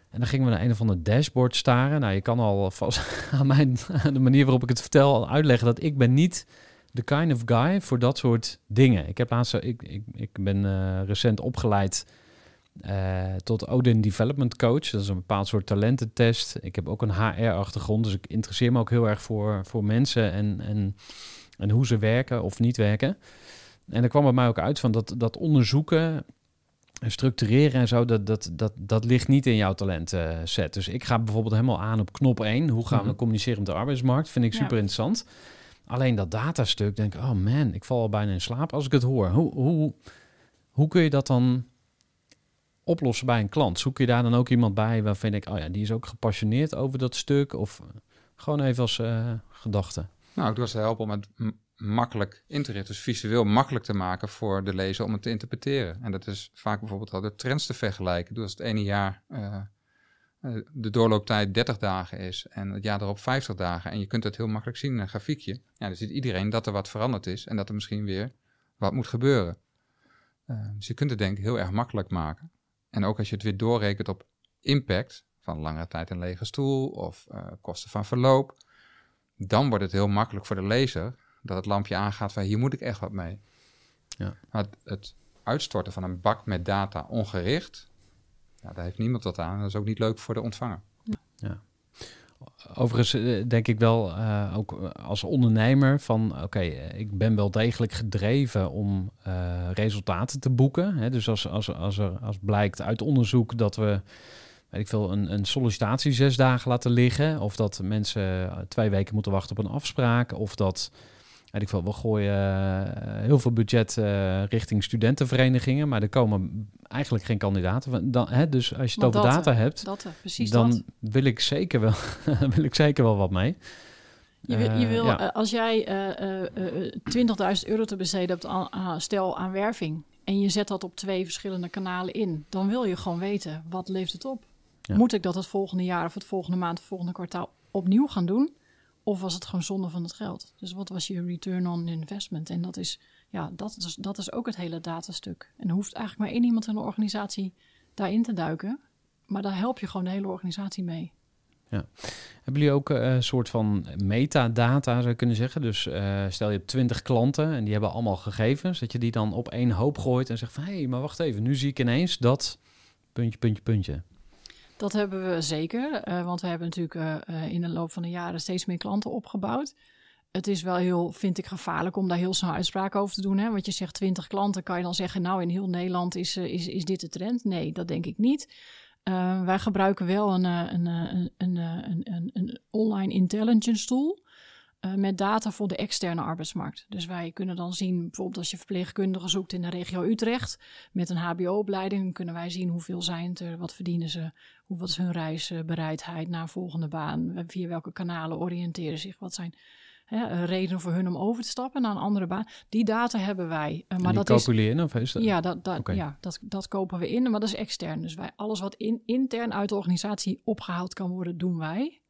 En dan gingen we naar een of ander dashboard staren. Nou, je kan al vast aan, mijn, de manier waarop ik het vertel uitleggen dat ik ben niet de kind of guy voor dat soort dingen. Ik heb laatst, ik, ik, ik ben recent opgeleid uh, tot Odin Development Coach. Dat is een bepaald soort talententest. Ik heb ook een HR-achtergrond, dus ik interesseer me ook heel erg voor, voor mensen en, en, en hoe ze werken of niet werken. En er kwam bij mij ook uit van dat, dat onderzoeken en structureren en zo, dat, dat, dat, dat ligt niet in jouw talentset. Dus ik ga bijvoorbeeld helemaal aan op knop 1. Hoe gaan we Mhm. communiceren op de arbeidsmarkt? Vind ik Ja. super interessant. Alleen dat datastuk, denk ik, oh man, ik val al bijna in slaap als ik het hoor. Hoe, hoe, hoe kun je dat dan oplossen bij een klant? Zoek je daar dan ook iemand bij waarvan ik, oh ja, die is ook gepassioneerd over dat stuk? Of gewoon even als eh, gedachte. Nou, ik was te helpen om het makkelijk in te richten. Dus visueel makkelijk te maken voor de lezer om het te interpreteren. En dat is vaak bijvoorbeeld al de trends te vergelijken. Dus als het ene jaar eh, eh, de doorlooptijd 30 dagen is en het jaar erop 50 dagen. En je kunt het heel makkelijk zien in een grafiekje. Ja, dan ziet iedereen dat er wat veranderd is en dat er misschien weer wat moet gebeuren. Uh, dus je kunt het denk ik heel erg makkelijk maken. En ook als je het weer doorrekent op impact, van langere tijd een lege stoel of uh, kosten van verloop, dan wordt het heel makkelijk voor de lezer dat het lampje aangaat van hier moet ik echt wat mee. Ja. Het, het uitstorten van een bak met data ongericht, daar heeft niemand wat aan. Dat is ook niet leuk voor de ontvanger. Ja. Overigens eh, denk ik wel, uh, ook als ondernemer, van oké, ik ben wel degelijk gedreven om resultaten te boeken. Hè? Dus als, als, als, er, als blijkt uit onderzoek dat we weet ik veel, een, een sollicitatie zes dagen laten liggen. Of dat mensen twee weken moeten wachten op een afspraak. Of dat, weet ik veel, we gooien uh, heel veel budget uh, richting studentenverenigingen. Maar er komen eigenlijk geen kandidaten. Dan, hè, dus als je het over data hebt, dat, precies dan dat. wil ik zeker wel, wil ik zeker wel wat mee. Je wil, je wil uh, ja. als jij uh, 20.000 euro te besteden hebt aan, stel aan werving en je zet dat op twee verschillende kanalen in, dan wil je gewoon weten wat levert het op. Ja. Moet ik dat het volgende jaar of het volgende maand het volgende kwartaal opnieuw gaan doen? Of was het gewoon zonde van het geld? Dus wat was je return on investment? En dat is, ja, dat is, dat is ook het hele datastuk. En hoeft eigenlijk maar één iemand in de organisatie daarin te duiken. Maar daar help je gewoon de hele organisatie mee. Ja. Hebben jullie ook een soort van metadata, zou je kunnen zeggen? Dus uh, stel je hebt twintig klanten en die hebben allemaal gegevens. Dat je die dan op één hoop gooit en zegt van... hé, hey, maar wacht even, nu zie ik ineens dat... puntje, puntje, puntje. Dat hebben we zeker, uh, want we hebben natuurlijk uh, in de loop van de jaren steeds meer klanten opgebouwd. Het is wel heel, vind ik, gevaarlijk om daar heel snel uitspraken over te doen. Hè? Want je zegt 20 klanten, kan je dan zeggen, nou in heel Nederland is, is, is dit de trend? Nee, dat denk ik niet. wij gebruiken wel een, een, een, een online intelligence tool. Uh, met data voor de externe arbeidsmarkt. Dus wij kunnen dan zien, bijvoorbeeld als je verpleegkundigen zoekt in de regio Utrecht met een HBO-opleiding, kunnen wij zien hoeveel zijn het er, wat verdienen ze, hoe, wat is hun reisbereidheid naar een volgende baan, via welke kanalen oriënteren zich, wat zijn hè, redenen voor hun om over te stappen naar een andere baan. Die data hebben wij. Uh, maar die dat kopen jullie in of is dat? Ja, dat, dat, okay. ja dat, dat kopen we in, maar dat is extern. Dus wij, alles wat in, intern uit de organisatie opgehaald kan worden, doen wij.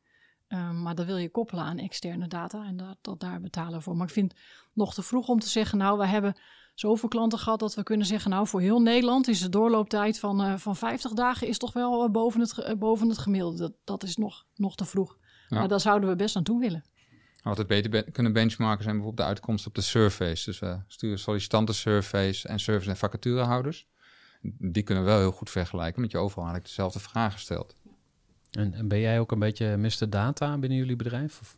Um, maar dat wil je koppelen aan externe data en dat, dat daar betalen voor. Maar ik vind het nog te vroeg om te zeggen, nou, we hebben zoveel klanten gehad dat we kunnen zeggen, nou, voor heel Nederland is de doorlooptijd van, uh, van 50 dagen is toch wel uh, boven, het, uh, boven het gemiddelde. Dat, dat is nog, nog te vroeg. Ja. Maar daar zouden we best aan toe willen. Wat het beter be kunnen benchmarken zijn bijvoorbeeld de uitkomsten op de surveys. Dus we sturen sollicitantensurveys en service- en vacaturehouders. Die kunnen we wel heel goed vergelijken, met je overal eigenlijk dezelfde vragen stelt. En, en, ben jij ook een beetje Mr. Data binnen jullie bedrijf? Of?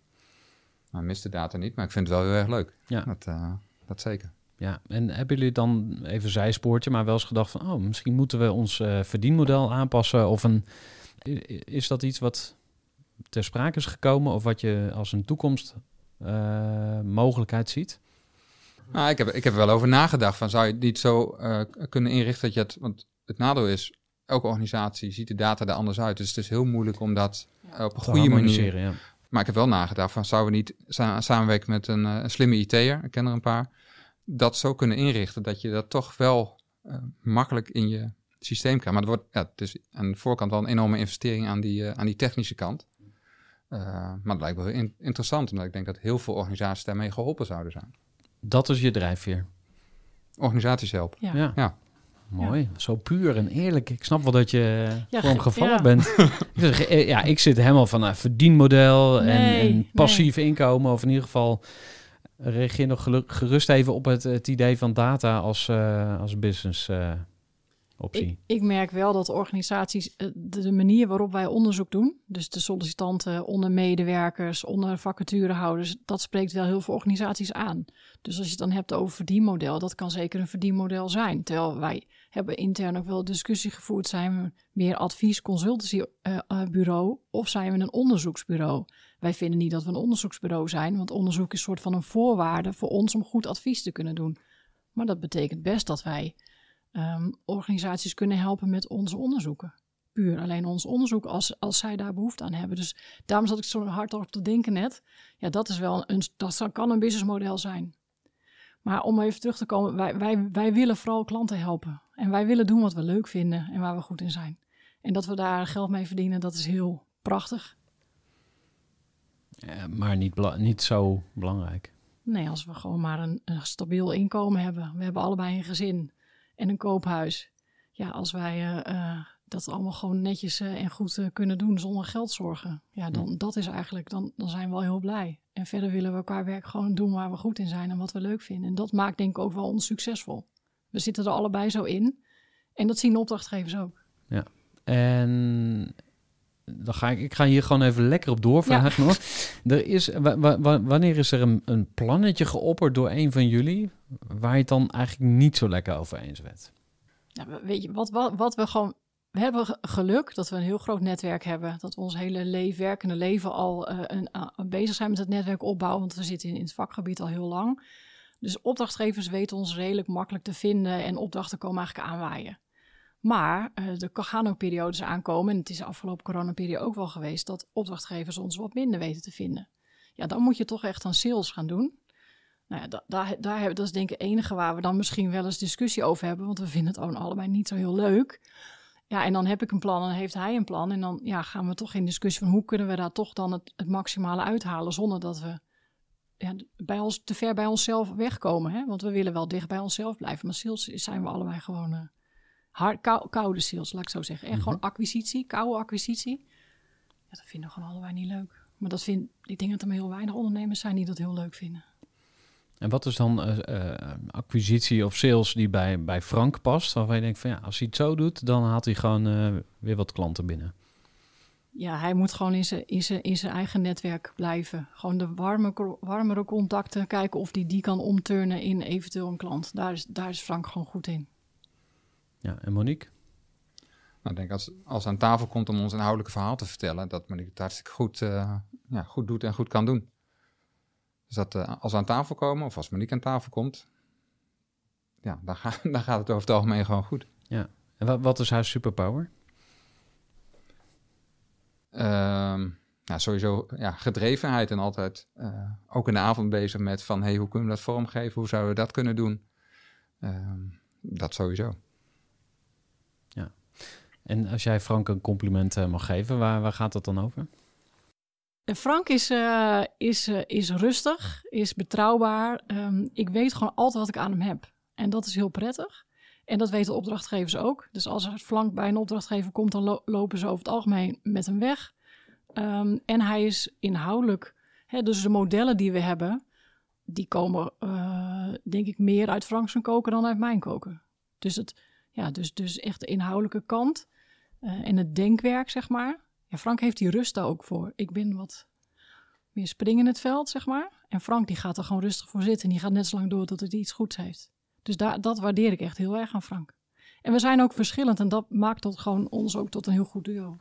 Nou, Mr. Data niet, maar ik vind het wel heel erg leuk. Ja. Dat, uh, dat zeker. Ja, en hebben jullie dan even zijspoortje, maar wel eens gedacht van, oh, misschien moeten we ons uh, verdienmodel aanpassen? Of een, is dat iets wat ter sprake is gekomen of wat je als een toekomstmogelijkheid uh, ziet? Nou, ik heb, ik heb er wel over nagedacht van, zou je het niet zo kunnen inrichten dat je het, want het nadeel is, elke organisatie ziet de data er anders uit. Dus het is heel moeilijk om dat ja. op een Te goede manier... Ja. Maar ik heb wel nagedacht van, zouden we niet sa samenwerken met een, uh, een slimme IT'er, ik ken er een paar, dat zo kunnen inrichten dat je dat toch wel uh, makkelijk in je systeem krijgt. Maar het, wordt, ja, het is aan de voorkant wel een enorme investering aan die, uh, aan die technische kant. maar het lijkt wel heel in interessant, omdat ik denk dat heel veel organisaties daarmee geholpen zouden zijn. Dat is je drijfveer? Organisaties helpen, ja. ja. Mooi, ja. zo puur en eerlijk. Ik snap wel dat je ja, voor hem gevallen ja. bent. ja, ik zit helemaal van een verdienmodel en, passief nee. inkomen. Of in ieder geval reageer nog gerust even op het, het idee van data als, uh, als business uh, Ik, ik, merk wel dat organisaties uh, de, de manier waarop wij onderzoek doen, dus de sollicitanten onder medewerkers, onder vacaturehouders, dat spreekt wel heel veel organisaties aan. Dus als je het dan hebt over verdienmodel, dat kan zeker een verdienmodel zijn. Terwijl wij hebben intern ook wel discussie gevoerd, zijn we meer advies consultancybureau uh, of zijn we een onderzoeksbureau? Wij vinden niet dat we een onderzoeksbureau zijn, want onderzoek is een soort van een voorwaarde voor ons om goed advies te kunnen doen. Maar dat betekent best dat wij um, organisaties kunnen helpen met onze onderzoeken. Puur alleen ons onderzoek als, als zij daar behoefte aan hebben. Dus daarom zat ik zo hard op te denken net. Ja, dat is wel een, dat kan een businessmodel zijn. Maar om even terug te komen, wij, wij, wij willen vooral klanten helpen. En wij willen doen wat we leuk vinden en waar we goed in zijn. En dat we daar geld mee verdienen, dat is heel prachtig. Maar niet, niet zo belangrijk. Nee, als we gewoon maar een, een stabiel inkomen hebben. We hebben allebei een gezin en een koophuis. Ja, als wij eh, eh, dat allemaal gewoon netjes eh, en goed kunnen doen zonder geldzorgen. Ja, dan dat is eigenlijk, dan, dan zijn we wel heel blij. En verder willen we qua werk gewoon doen waar we goed in zijn en wat we leuk vinden. En dat maakt denk ik ook wel ons succesvol. We zitten er allebei zo in. En dat zien de opdrachtgevers ook. En dan ga ik, ik ga hier gewoon even lekker op doorvragen nog. Er is, wa- wa- wa- wanneer is er een, een plannetje geopperd door een van jullie... waar je het dan eigenlijk niet zo lekker over eens werd? We- weet je, wat, wat, wat we gewoon. We hebben ge- geluk dat we een heel groot netwerk hebben. Dat we ons hele le werkende leven al eh, een, a- bezig zijn met het netwerk opbouwen. Want we zitten in, in het vakgebied al heel lang. Dus opdrachtgevers weten ons redelijk makkelijk te vinden. En opdrachten komen eigenlijk aanwaaien. Maar eh, er gaan ook periodes aankomen. En het is de afgelopen coronaperiode ook wel geweest. Dat opdrachtgevers ons wat minder weten te vinden. Ja, dan moet je toch echt aan sales gaan doen. Nou ja, da- daar, daar, dat is denk ik het enige waar we dan misschien wel eens discussie over hebben. Want we vinden het allebei niet zo heel leuk. Ja, en dan heb ik een plan en heeft hij een plan. En dan ja, gaan we toch in discussie van hoe kunnen we daar toch dan het, het maximale uithalen. Zonder dat we ja, bij ons, te ver bij onszelf wegkomen. Hè? Want we willen wel dicht bij onszelf blijven. Maar sales zijn we allebei gewoon eh, hard, kou- koude sales, laat ik zo zeggen. En gewoon acquisitie, koude acquisitie. Ja, dat vinden we gewoon allebei niet leuk. Maar dat vind, ik denk dat er maar heel weinig ondernemers zijn die dat heel leuk vinden. En wat is dan eh, eh, acquisitie of sales die bij, bij Frank past? Waarvan je denkt van ja, als hij het zo doet, dan haalt hij gewoon eh, weer wat klanten binnen. Ja, hij moet gewoon in zijn, in zijn, in zijn eigen netwerk blijven. Gewoon de warme, warmere contacten, kijken of hij die kan omturnen in eventueel een klant. Daar is, daar is Frank gewoon goed in. Ja, en Monique? Nou, ik denk als, als aan tafel komt om ons inhoudelijke verhaal te vertellen, dat Monique het hartstikke goed, eh, ja, goed doet en goed kan doen. Dus dat eh, als we aan tafel komen, of als Monique aan tafel komt, ja, dan, ga, dan gaat het over het algemeen gewoon goed. En wat, wat is haar superpower? Ja, sowieso ja, gedrevenheid en altijd eh, ook in de avond bezig met van hey, hoe kunnen we dat vormgeven? Hoe zouden we dat kunnen doen? Ehm, dat sowieso. En als jij Frank een compliment eh, mag geven, waar, waar gaat dat dan over? En Frank is, eh, is, eh, is rustig, is betrouwbaar. Ehm, ik weet gewoon altijd wat ik aan hem heb. En dat is heel prettig. En dat weten opdrachtgevers ook. Dus als er flank bij een opdrachtgever komt, dan lo- lopen ze over het algemeen met hem weg. Ehm, en hij is inhoudelijk. Hè, dus de modellen die we hebben, die komen eh, denk ik meer uit Frank zijn koken dan uit mijn koken. Dus, het, ja, dus, dus echt de inhoudelijke kant eh, en het denkwerk, zeg maar. Ja, Frank heeft die rust daar ook voor. Ik ben wat meer springen in het veld, zeg maar. En Frank die gaat er gewoon rustig voor zitten. En die gaat net zo lang door tot het iets goeds heeft. Dus daar, dat waardeer ik echt heel erg aan Frank. En we zijn ook verschillend en dat maakt tot gewoon ons ook tot een heel goed duo.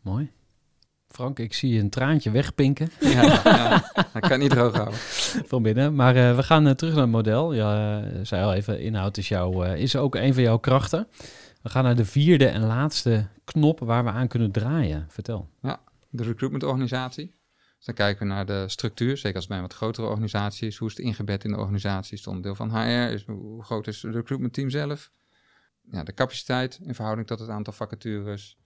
Mooi. Frank, ik zie je een traantje wegpinken Ja, ja, dat kan niet droog houden. van binnen. Maar eh, we gaan eh, terug naar het model. Ja, eh, zei al even, inhoud is, jouw, eh, is ook een van jouw krachten. We gaan naar de vierde en laatste knop waar we aan kunnen draaien. Vertel. De recruitmentorganisatie. Dus dan kijken we naar de structuur, zeker als het bij een wat grotere organisatie is. Hoe is het ingebed in de organisatie? Is het onderdeel van HR? Is, hoe groot is het recruitmentteam zelf? Ja, de capaciteit in verhouding tot het aantal vacatures.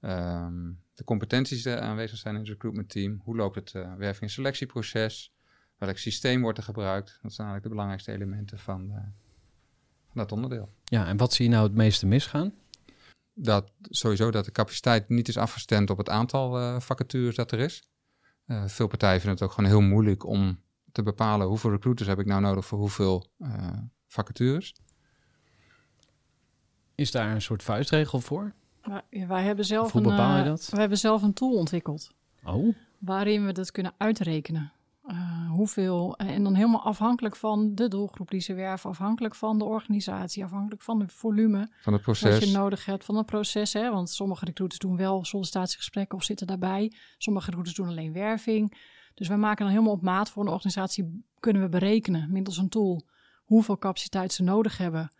Ehm, de competenties die aanwezig zijn in het recruitmentteam. Hoe loopt het eh, werving- en selectieproces? Welk systeem wordt er gebruikt? Dat zijn eigenlijk de belangrijkste elementen van, eh, van dat onderdeel. Ja, en wat zie je nou het meeste misgaan? dat sowieso dat de capaciteit niet is afgestemd op het aantal eh, vacatures dat er is. Eh, veel partijen vinden het ook gewoon heel moeilijk om te bepalen hoeveel recruiters heb ik nou nodig voor hoeveel eh, vacatures. Is daar een soort vuistregel voor? Ja, wij hebben zelf een, bepaal je dat? we hebben zelf een tool ontwikkeld. Oh, waarin we dat kunnen uitrekenen. Hoeveel, eh, en dan helemaal afhankelijk van de doelgroep die ze werven, afhankelijk van de organisatie, afhankelijk van het volume Van het wat proces. je nodig hebt van het proces. Hè? Want sommige recruiters doen wel sollicitatiegesprekken of zitten daarbij. Sommige recruiters doen alleen werving. Dus wij maken dan helemaal op maat voor een organisatie, kunnen we berekenen middels een tool hoeveel capaciteit ze nodig hebben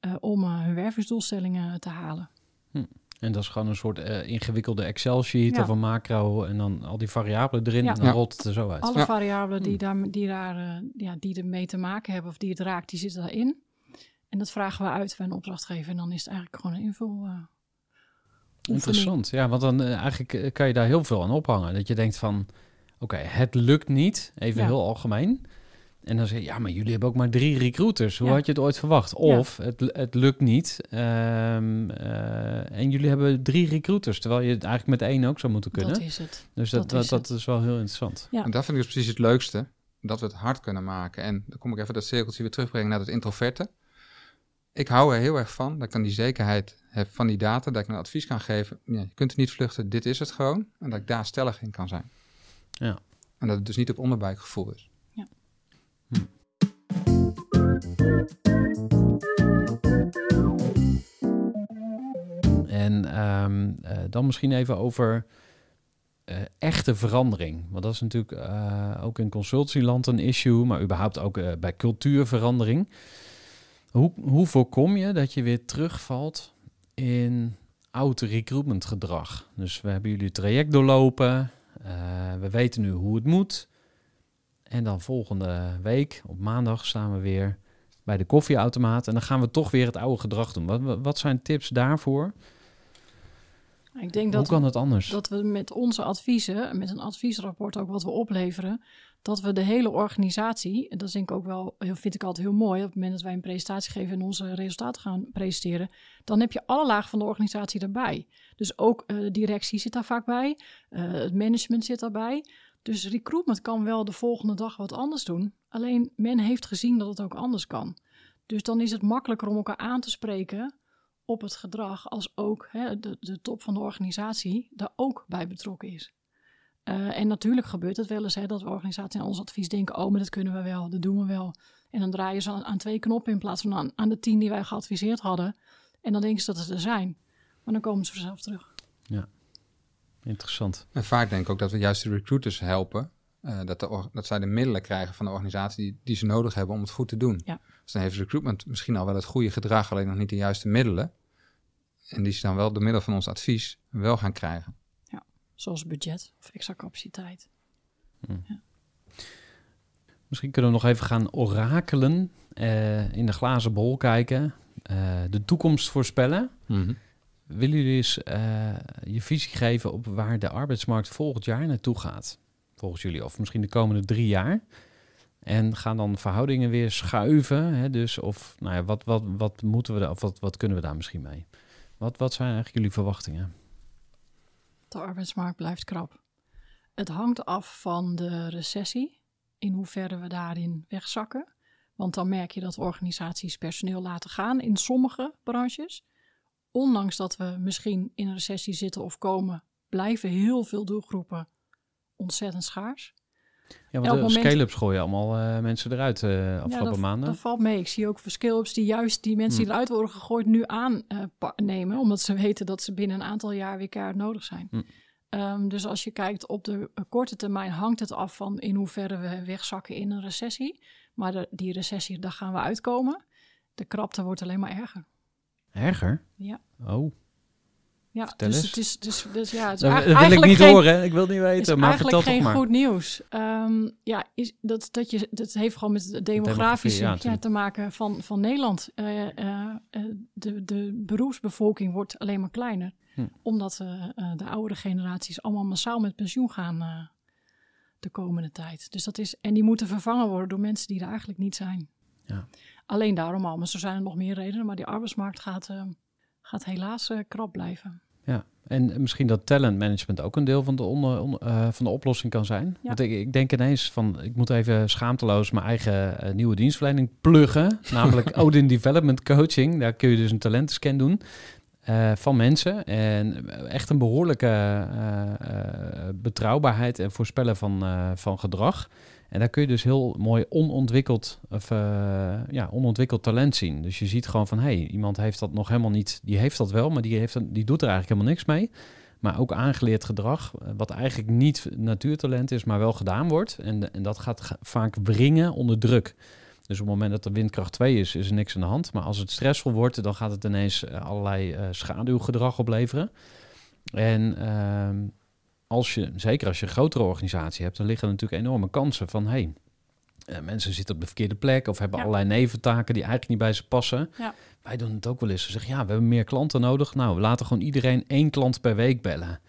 eh, om eh, hun wervingsdoelstellingen te halen. En dat is gewoon een soort eh, ingewikkelde Excel-sheet Ja. of een macro en dan al die variabelen erin Ja. en dan Ja. rolt het er zo uit. Alle Ja. variabelen die, Hmm. daar, die, daar, eh, ja, die ermee te maken hebben of die het raakt, die zitten daarin. En dat vragen we uit bij een opdrachtgever. En dan is het eigenlijk gewoon een invul. eh. Interessant, ja, want dan eigenlijk kan je daar heel veel aan ophangen. Dat je denkt van, oké, het lukt niet, even Ja. heel algemeen. En dan zeg je, ja, maar jullie hebben ook maar drie recruiters. Hoe Ja. had je het ooit verwacht? Of het, het lukt niet ehm, eh, en jullie hebben drie recruiters, terwijl je het eigenlijk met één ook zou moeten kunnen. Dat is het. dus dat, dat dat, is dat, het. is wel heel interessant. Ja. En dat vind ik dus precies het leukste. Dat we het hard kunnen maken. En dan kom ik even dat cirkeltje weer terugbrengen naar het introverte. Ik hou er heel erg van dat ik dan die zekerheid heb van die data. Dat ik een advies kan geven. Ja, je kunt er niet vluchten, dit is het gewoon. En dat ik daar stellig in kan zijn. Ja. En dat het dus niet op onderbuikgevoel is. En ehm, eh, dan misschien even over eh, echte verandering. Want dat is natuurlijk eh, ook in consultieland een issue, maar überhaupt ook bij cultuurverandering. Hoe, hoe voorkom je dat je weer terugvalt in oud recruitment gedrag? Dus we hebben jullie traject doorlopen, we weten nu hoe het moet. En dan volgende week, op maandag, staan we weer bij de koffieautomaat. En dan gaan we toch weer het oude gedrag doen. Wat, wat- zijn tips daarvoor? Ik denk Hoe dat, kan het anders? dat we met onze adviezen, met een adviesrapport ook wat we opleveren, dat we de hele organisatie, en dat denk ik ook wel, heel- vind ik altijd heel mooi, op het moment dat wij een presentatie geven en onze resultaten gaan presenteren, dan heb je alle lagen van de organisatie erbij. Dus ook eh, de directie zit daar vaak bij, eh, het management zit daarbij. Dus recruitment kan wel de volgende dag wat anders doen. Alleen men heeft gezien dat het ook anders kan. Dus dan is het makkelijker om elkaar aan te spreken op het gedrag, als ook hè, de, de top van de organisatie daar ook bij betrokken is. Eh, en natuurlijk gebeurt het wel eens hè, dat we organisaties aan ons advies denken: oh, maar dat kunnen we wel, dat doen we wel. En dan draaien ze aan, aan twee knoppen in plaats van aan, aan de tien die wij geadviseerd hadden. En dan denken ze dat ze er zijn. Maar dan komen ze vanzelf terug. Interessant. En vaak denk ik ook dat we juist de recruiters helpen. eh, dat, de, dat zij de middelen krijgen van de organisatie die, die ze nodig hebben om het goed te doen. Ja. Dus dan heeft recruitment misschien al wel het goede gedrag, alleen nog niet de juiste middelen. En die ze dan wel door middel van ons advies wel gaan krijgen. Zoals budget of extra capaciteit. Misschien kunnen we nog even gaan orakelen, eh, in de glazen bol kijken, eh, de toekomst voorspellen. Willen jullie eens eh, je visie geven op waar de arbeidsmarkt volgend jaar naartoe gaat? Volgens jullie, of misschien de komende drie jaar. En gaan dan verhoudingen weer schuiven? Hè? Dus of, nou ja, wat, wat, wat moeten we daar, of wat, wat kunnen we daar misschien mee? Wat, wat zijn eigenlijk jullie verwachtingen? De arbeidsmarkt blijft krap. Het hangt af van de recessie, in hoeverre we daarin wegzakken. Want dan merk je dat organisaties personeel laten gaan in sommige branches. Ondanks dat we misschien in een recessie zitten of komen, blijven heel veel doelgroepen ontzettend schaars. Ja, want de moment- scale-ups gooien allemaal eh, mensen eruit eh afgelopen dat, maanden. dat valt mee. Ik zie ook skill-ups die juist die mensen die eruit worden gegooid nu aannemen. omdat ze weten dat ze binnen een aantal jaar weer keihard nodig zijn. Hm. Ehm, dus als je kijkt op de eh, korte termijn hangt het af van in hoeverre we wegzakken in een recessie. Maar de- die recessie, daar gaan we uitkomen. De krapte wordt alleen maar erger. Erger? Ja. Oh, Ja, dus het is, dus, dus ja, het is dat eigenlijk wil ik eigenlijk niet geen, horen. Ik wil het niet is weten, maar vertel eigenlijk toch geen maar. goed nieuws. Ehm, ja, is dat, dat, je, dat heeft gewoon met de demografische ja, te maken van, van Nederland. Eh, eh, de, de beroepsbevolking wordt alleen maar kleiner. Hm. Omdat eh, de oudere generaties allemaal massaal met pensioen gaan de komende tijd. Dus dat is, en die moeten vervangen worden door mensen die er eigenlijk niet zijn. Ja. Alleen daarom al. Maar zo zijn er nog meer redenen. Maar die arbeidsmarkt gaat, eh, gaat helaas eh, krap blijven. Ja, en misschien dat talentmanagement ook een deel van de, onder, eh, van de oplossing kan zijn. Ja. Want ik, ik denk ineens van, ik moet even schaamteloos mijn eigen nieuwe dienstverlening pluggen. Namelijk Odin Development Coaching. Daar kun je dus een talentenscan doen van mensen. En echt een behoorlijke eh, eh, betrouwbaarheid en voorspellen van, van gedrag. En daar kun je dus heel mooi onontwikkeld, of, eh, ja, onontwikkeld talent zien. Dus je ziet gewoon van, hé, hey, iemand heeft dat nog helemaal niet. Die heeft dat wel, maar die, heeft, die doet er eigenlijk helemaal niks mee. Maar ook aangeleerd gedrag, eh, wat eigenlijk niet natuurtalent is, maar wel gedaan wordt. En, en dat gaat ga- vaak wringen onder druk. Dus op het moment dat er windkracht 2 is, is er niks aan de hand. Maar als het stressvol wordt, dan gaat het ineens eh, allerlei eh, schaduwgedrag opleveren. En ehm, als je, zeker als je een grotere organisatie hebt, dan liggen er natuurlijk enorme kansen van hey, eh, mensen zitten op de verkeerde plek of hebben Ja. allerlei neventaken die eigenlijk niet bij ze passen. Ja. Wij doen het ook wel eens. Ze zeggen ja, we hebben meer klanten nodig. Nou, we laten gewoon iedereen één klant per week bellen.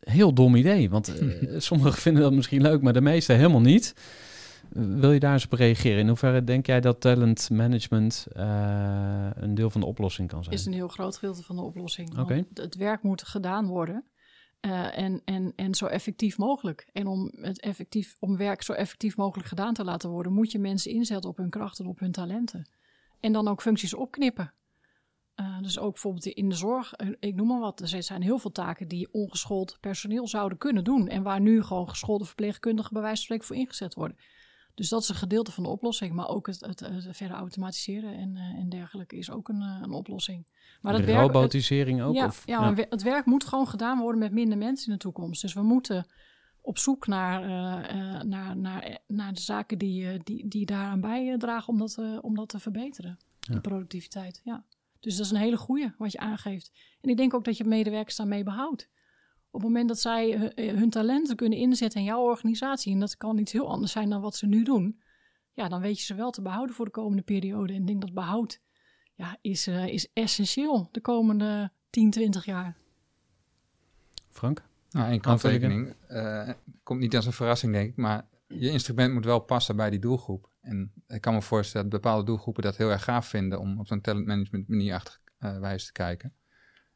Heel dom idee, want eh, sommigen vinden dat misschien leuk, maar de meesten helemaal niet. Wil je daar eens op reageren? In hoeverre denk jij dat talent management eh, een deel van de oplossing kan zijn? is een heel groot gedeelte van de oplossing. Oké. Het werk moet gedaan worden. Eh, en, en, en zo effectief mogelijk. En om, het effectief, om werk zo effectief mogelijk gedaan te laten worden, moet je mensen inzetten op hun krachten en op hun talenten. En dan ook functies opknippen. Eh, dus ook bijvoorbeeld in de zorg, eh, ik noem maar wat. Er zijn heel veel taken die ongeschoold personeel zouden kunnen doen. En waar nu gewoon geschoolde verpleegkundigen bij wijze van spreken voor ingezet worden. Dus dat is een gedeelte van de oplossing. Maar ook het, het, het verder automatiseren en, eh, en dergelijke is ook een, eh, een oplossing. Maar het werk, robotisering ook? ja, of, ja, we- het werk moet gewoon gedaan worden met minder mensen in de toekomst. Dus we moeten op zoek naar, eh, naar, naar, naar de zaken die, die, die daaraan bijdragen om dat, om dat te verbeteren. Ja. De productiviteit, ja. Dus dat is een hele goede wat je aangeeft. En ik denk ook dat je medewerkers daarmee behoudt. Op het moment dat zij eh, hun talenten kunnen inzetten in jouw organisatie, en dat kan iets heel anders zijn dan wat ze nu doen, ja, dan weet je ze wel te behouden voor de komende periode. En ik denk dat behoud ja, is, eh, is essentieel de komende 10, 20 jaar. Frank? Nou, één kanttekening. Eh, komt niet als een verrassing, denk ik. Maar je instrument moet wel passen bij die doelgroep. En ik kan me voorstellen dat bepaalde doelgroepen dat heel erg gaaf vinden om op zo'n talentmanagement manier achter eh, wijze te kijken.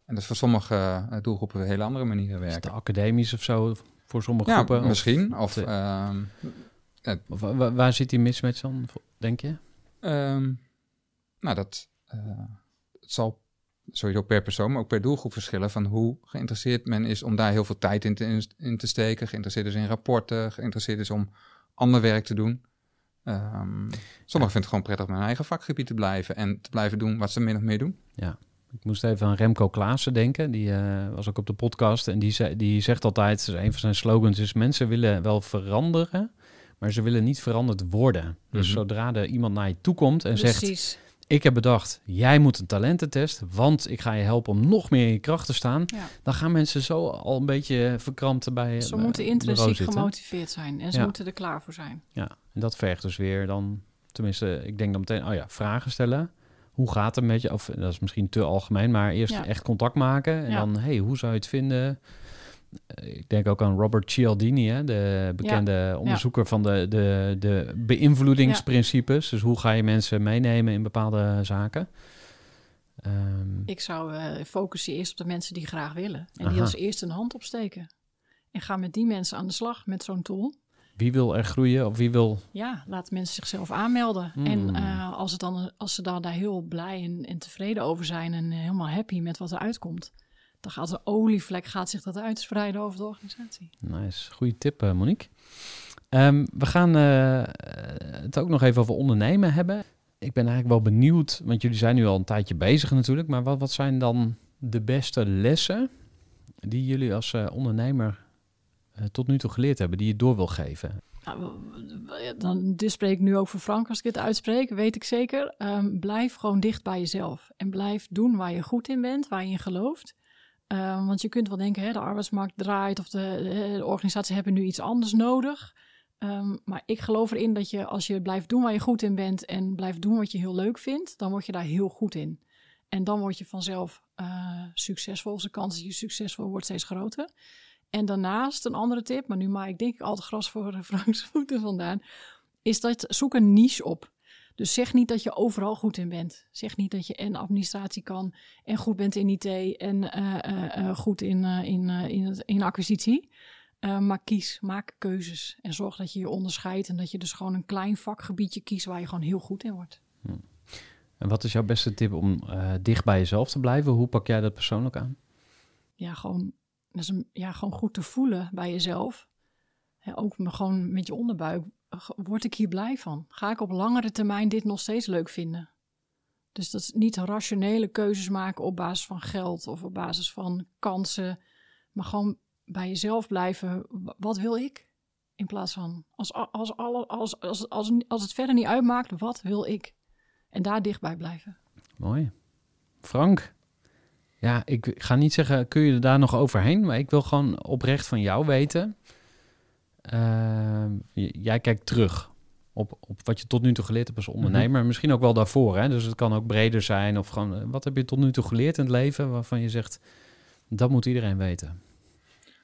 En dat voor sommige eh, doelgroepen weer hele andere manieren Is werken. het academisch of zo voor sommige Ja, groepen? Misschien. Of, ehm, Of waar zit die mismatch dan, denk je? ehm, nou, dat eh, het zal sowieso per persoon, maar ook per doelgroep verschillen van hoe geïnteresseerd men is om daar heel veel tijd in te, in te steken. Geïnteresseerd is in rapporten, geïnteresseerd is om ander werk te doen. Ehm, sommigen vinden het gewoon prettig om in hun eigen vakgebied te blijven en te blijven doen wat ze min of meer doen. Ik moest even aan Remco Klaassen denken. Die eh, was ook op de podcast. En die, zei, die zegt altijd, een van zijn slogans is... mensen willen wel veranderen, maar ze willen niet veranderd worden. Dus Mhm. zodra er iemand naar je toe komt en zegt... Precies. ik heb bedacht, jij moet een talententest... want ik ga je helpen om nog meer in je kracht te staan... Ja. dan gaan mensen zo al een beetje verkrampt bij Ze bij moeten intrinsiek gemotiveerd zijn en ze Ja. moeten er klaar voor zijn. Ja, en dat vergt dus weer dan... tenminste, ik denk dan meteen... oh ja, vragen stellen... Hoe gaat het met je? Of dat is misschien te algemeen, maar eerst Ja. echt contact maken. En Ja. dan, hey, hoe zou je het vinden? Eh, Ik denk ook aan Robert Cialdini, hè, de bekende onderzoeker van de, de, de beïnvloedingsprincipes. Dus hoe ga je mensen meenemen in bepaalde zaken? Ehm, Ik zou eh, focussen eerst op de mensen die graag willen. En Aha. die als eerste een hand opsteken. En ga met die mensen aan de slag met zo'n tool. Wie wil er groeien of wie wil... Ja, laat mensen zichzelf aanmelden. Hmm. En eh, als, het dan, als ze dan daar heel blij en, en tevreden over zijn en eh, helemaal happy met wat er uitkomt, dan gaat een olievlek gaat zich dat uitspreiden over de organisatie. Nice, goede tip eh, Monique. Ehm, we gaan het ook nog even over ondernemen hebben. Ik ben eigenlijk wel benieuwd, want jullie zijn nu al een tijdje bezig natuurlijk, maar wat, wat zijn dan de beste lessen die jullie als ondernemer tot nu toe geleerd hebben, die je door wil geven? Nou, dan, dit spreek ik nu ook voor Frank als ik dit uitspreek, weet ik zeker. Ehm, blijf gewoon dicht bij jezelf. En blijf doen waar je goed in bent, waar je in gelooft. Ehm, want je kunt wel denken, hè, de arbeidsmarkt draait of de, de organisaties hebben nu iets anders nodig. Ehm, maar ik geloof erin dat je als je blijft doen waar je goed in bent en blijft doen wat je heel leuk vindt, dan word je daar heel goed in. En dan word je vanzelf eh, succesvol. Dus de kans dat je succesvol wordt steeds groter. En daarnaast een andere tip, maar nu maak ik denk ik al het gras voor de Frankse voeten vandaan, is dat zoek een niche op. Dus zeg niet dat je overal goed in bent. Zeg niet dat je en administratie kan en goed bent in IT en eh, eh, eh, goed in, in, in, het, in acquisitie. Maar kies, maak keuzes en zorg dat je je onderscheidt en dat je dus gewoon een klein vakgebiedje kiest waar je gewoon heel goed in wordt. En wat is jouw beste tip om dicht bij jezelf te blijven? Hoe pak jij dat persoonlijk aan? ja, gewoon, dat is ja, gewoon goed te voelen bij jezelf. Hè, ook gewoon met je onderbuik. G- Word ik hier blij van? Ga ik op langere termijn dit nog steeds leuk vinden? Dus dat is niet rationele keuzes maken op basis van geld of op basis van kansen. Maar gewoon bij jezelf blijven. Wat wil ik? In plaats van als, als, alle, als, als, als, als het verder niet uitmaakt, wat wil ik? En daar dichtbij blijven. Mooi. Frank? Ja, ik ga niet zeggen, kun je er daar nog overheen? Maar ik wil gewoon oprecht van jou weten. Uh, jij kijkt terug op, op wat je tot nu toe geleerd hebt als ondernemer. Mm -hmm. Misschien ook wel daarvoor. Hè? Dus het kan ook breder zijn. Of gewoon, eh, wat heb je tot nu toe geleerd in het leven waarvan je zegt, dat moet iedereen weten? Nou,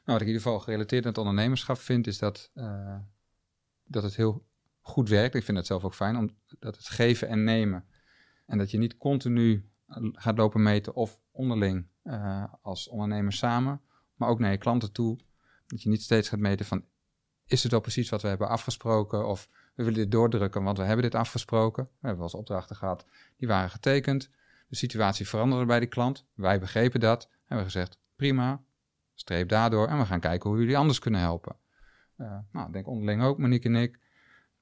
wat ik in ieder geval gerelateerd aan het ondernemerschap vind, is dat, uh, dat het heel goed werkt. Ik vind het zelf ook fijn, omdat het geven en nemen. En dat je niet continu gaat lopen meten of onderling uh, als ondernemer samen, maar ook naar je klanten toe. Dat je niet steeds gaat meten van, is het wel precies wat we hebben afgesproken? Of we willen dit doordrukken, want we hebben dit afgesproken. We hebben wel eens opdrachten gehad, die waren getekend. De situatie veranderde bij die klant. Wij begrepen dat. Hebben gezegd, prima, streep daardoor. En we gaan kijken hoe jullie anders kunnen helpen. Uh, nou, ik denk onderling ook, Monique en ik.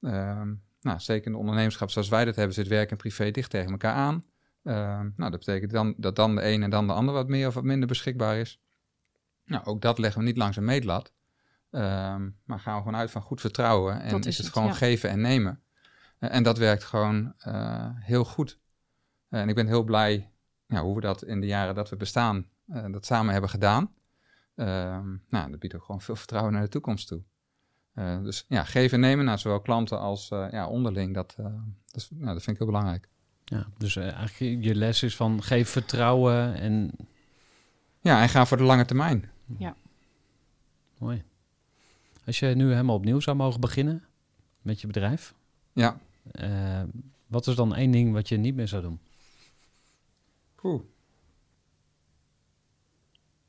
Uh, nou, zeker in de ondernemerschap zoals wij dat hebben, zit werk en privé dicht tegen elkaar aan. Uh, nou, dat betekent dan dat dan de een en dan de ander wat meer of wat minder beschikbaar is. Nou, ook dat leggen we niet langs een meetlat. Um, maar gaan we gewoon uit van goed vertrouwen. En is, is, het, het gewoon ja. geven en nemen. Uh, en dat werkt gewoon uh, heel goed. Uh, en ik ben heel blij ja, hoe we dat in de jaren dat we bestaan, dat samen hebben gedaan. Um, nou, dat biedt ook gewoon veel vertrouwen naar de toekomst toe. dus ja, geven en nemen naar zowel klanten als ja, onderling, dat, dat, is, nou, dat vind ik heel belangrijk. Ja, dus eigenlijk je les is van geef vertrouwen en... Ja, en ga voor de lange termijn. Ja. Mooi. Als je nu helemaal opnieuw zou mogen beginnen met je bedrijf. Ja. Uh, wat is dan één ding wat je niet meer zou doen? Oeh.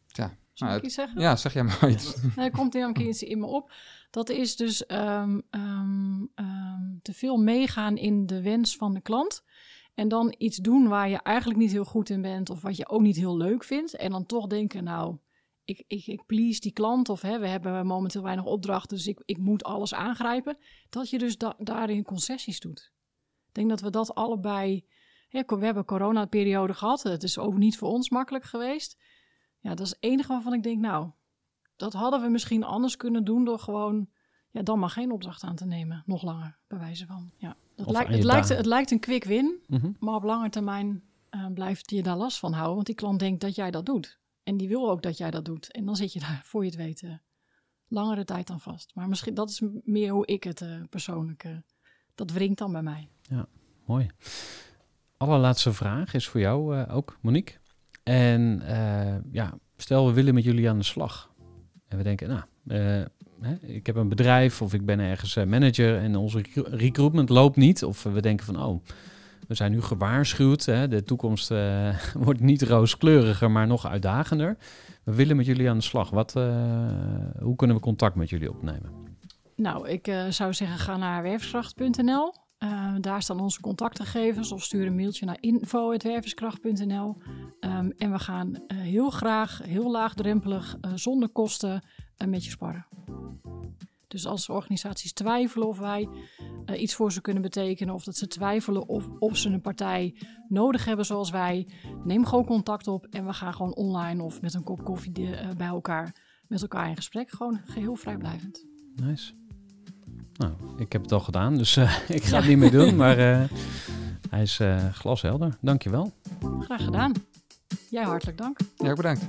Ja. Zal ik iets zeggen? Ja, zeg jij maar iets. er komt er een keer iets in me op. Dat is dus um, um, um, te veel meegaan in de wens van de klant. En dan iets doen waar je eigenlijk niet heel goed in bent. Of wat je ook niet heel leuk vindt. En dan toch denken, nou, ik, ik, ik please die klant of hè, we hebben momenteel weinig opdrachten, dus ik, ik moet alles aangrijpen. Dat je dus da daarin concessies doet. Ik denk dat we dat allebei. Hè, we hebben corona-periode gehad. Het is ook niet voor ons makkelijk geweest. Ja, dat is het enige waarvan ik denk, nou, dat hadden we misschien anders kunnen doen door gewoon, ja, dan maar geen opdracht aan te nemen. Nog langer, bij wijze van. Ja. Het, lijkt, het, lijkt, het lijkt een quick win, mm -hmm. maar op lange termijn uh, blijft je daar last van houden, want die klant denkt dat jij dat doet. En die wil ook dat jij dat doet. En dan zit je daar, voor je het weten, langere tijd dan vast. Maar misschien, dat is meer hoe ik het uh, persoonlijk, uh, dat wringt dan bij mij. Ja, mooi. Allerlaatste vraag is voor jou ook, Monique. En ja, stel we willen met jullie aan de slag. En we denken, nou, hè, ik heb een bedrijf of ik ben ergens manager en onze recruitment loopt niet. Of we denken van, oh, we zijn nu gewaarschuwd. Hè? De toekomst uh, wordt niet rooskleuriger, maar nog uitdagender. We willen met jullie aan de slag. Wat, uh, hoe kunnen we contact met jullie opnemen? Nou, ik zou zeggen, ga naar werfskracht.nl. daar staan onze contactgegevens of stuur een mailtje naar info.werverskracht.nl. Um, en we gaan heel graag, heel laagdrempelig, zonder kosten met je sparren. Dus als organisaties twijfelen of wij uh, iets voor ze kunnen betekenen, of dat ze twijfelen of, of ze een partij nodig hebben zoals wij, neem gewoon contact op en we gaan gewoon online of met een kop koffie de, uh, bij elkaar met elkaar in gesprek. Gewoon geheel vrijblijvend. Nice. Nou, ik heb het al gedaan, dus uh, ik ga ja. het niet meer doen, maar hij is glashelder. Dankjewel. Graag gedaan. Jij hartelijk dank. Ja, bedankt.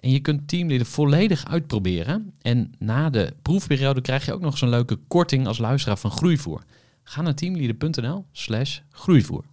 En je kunt Teamleader volledig uitproberen. En na de proefperiode krijg je ook nog een leuke korting als luisteraar van Groeivoer. Ga naar teamleader.nl slash groeivoer.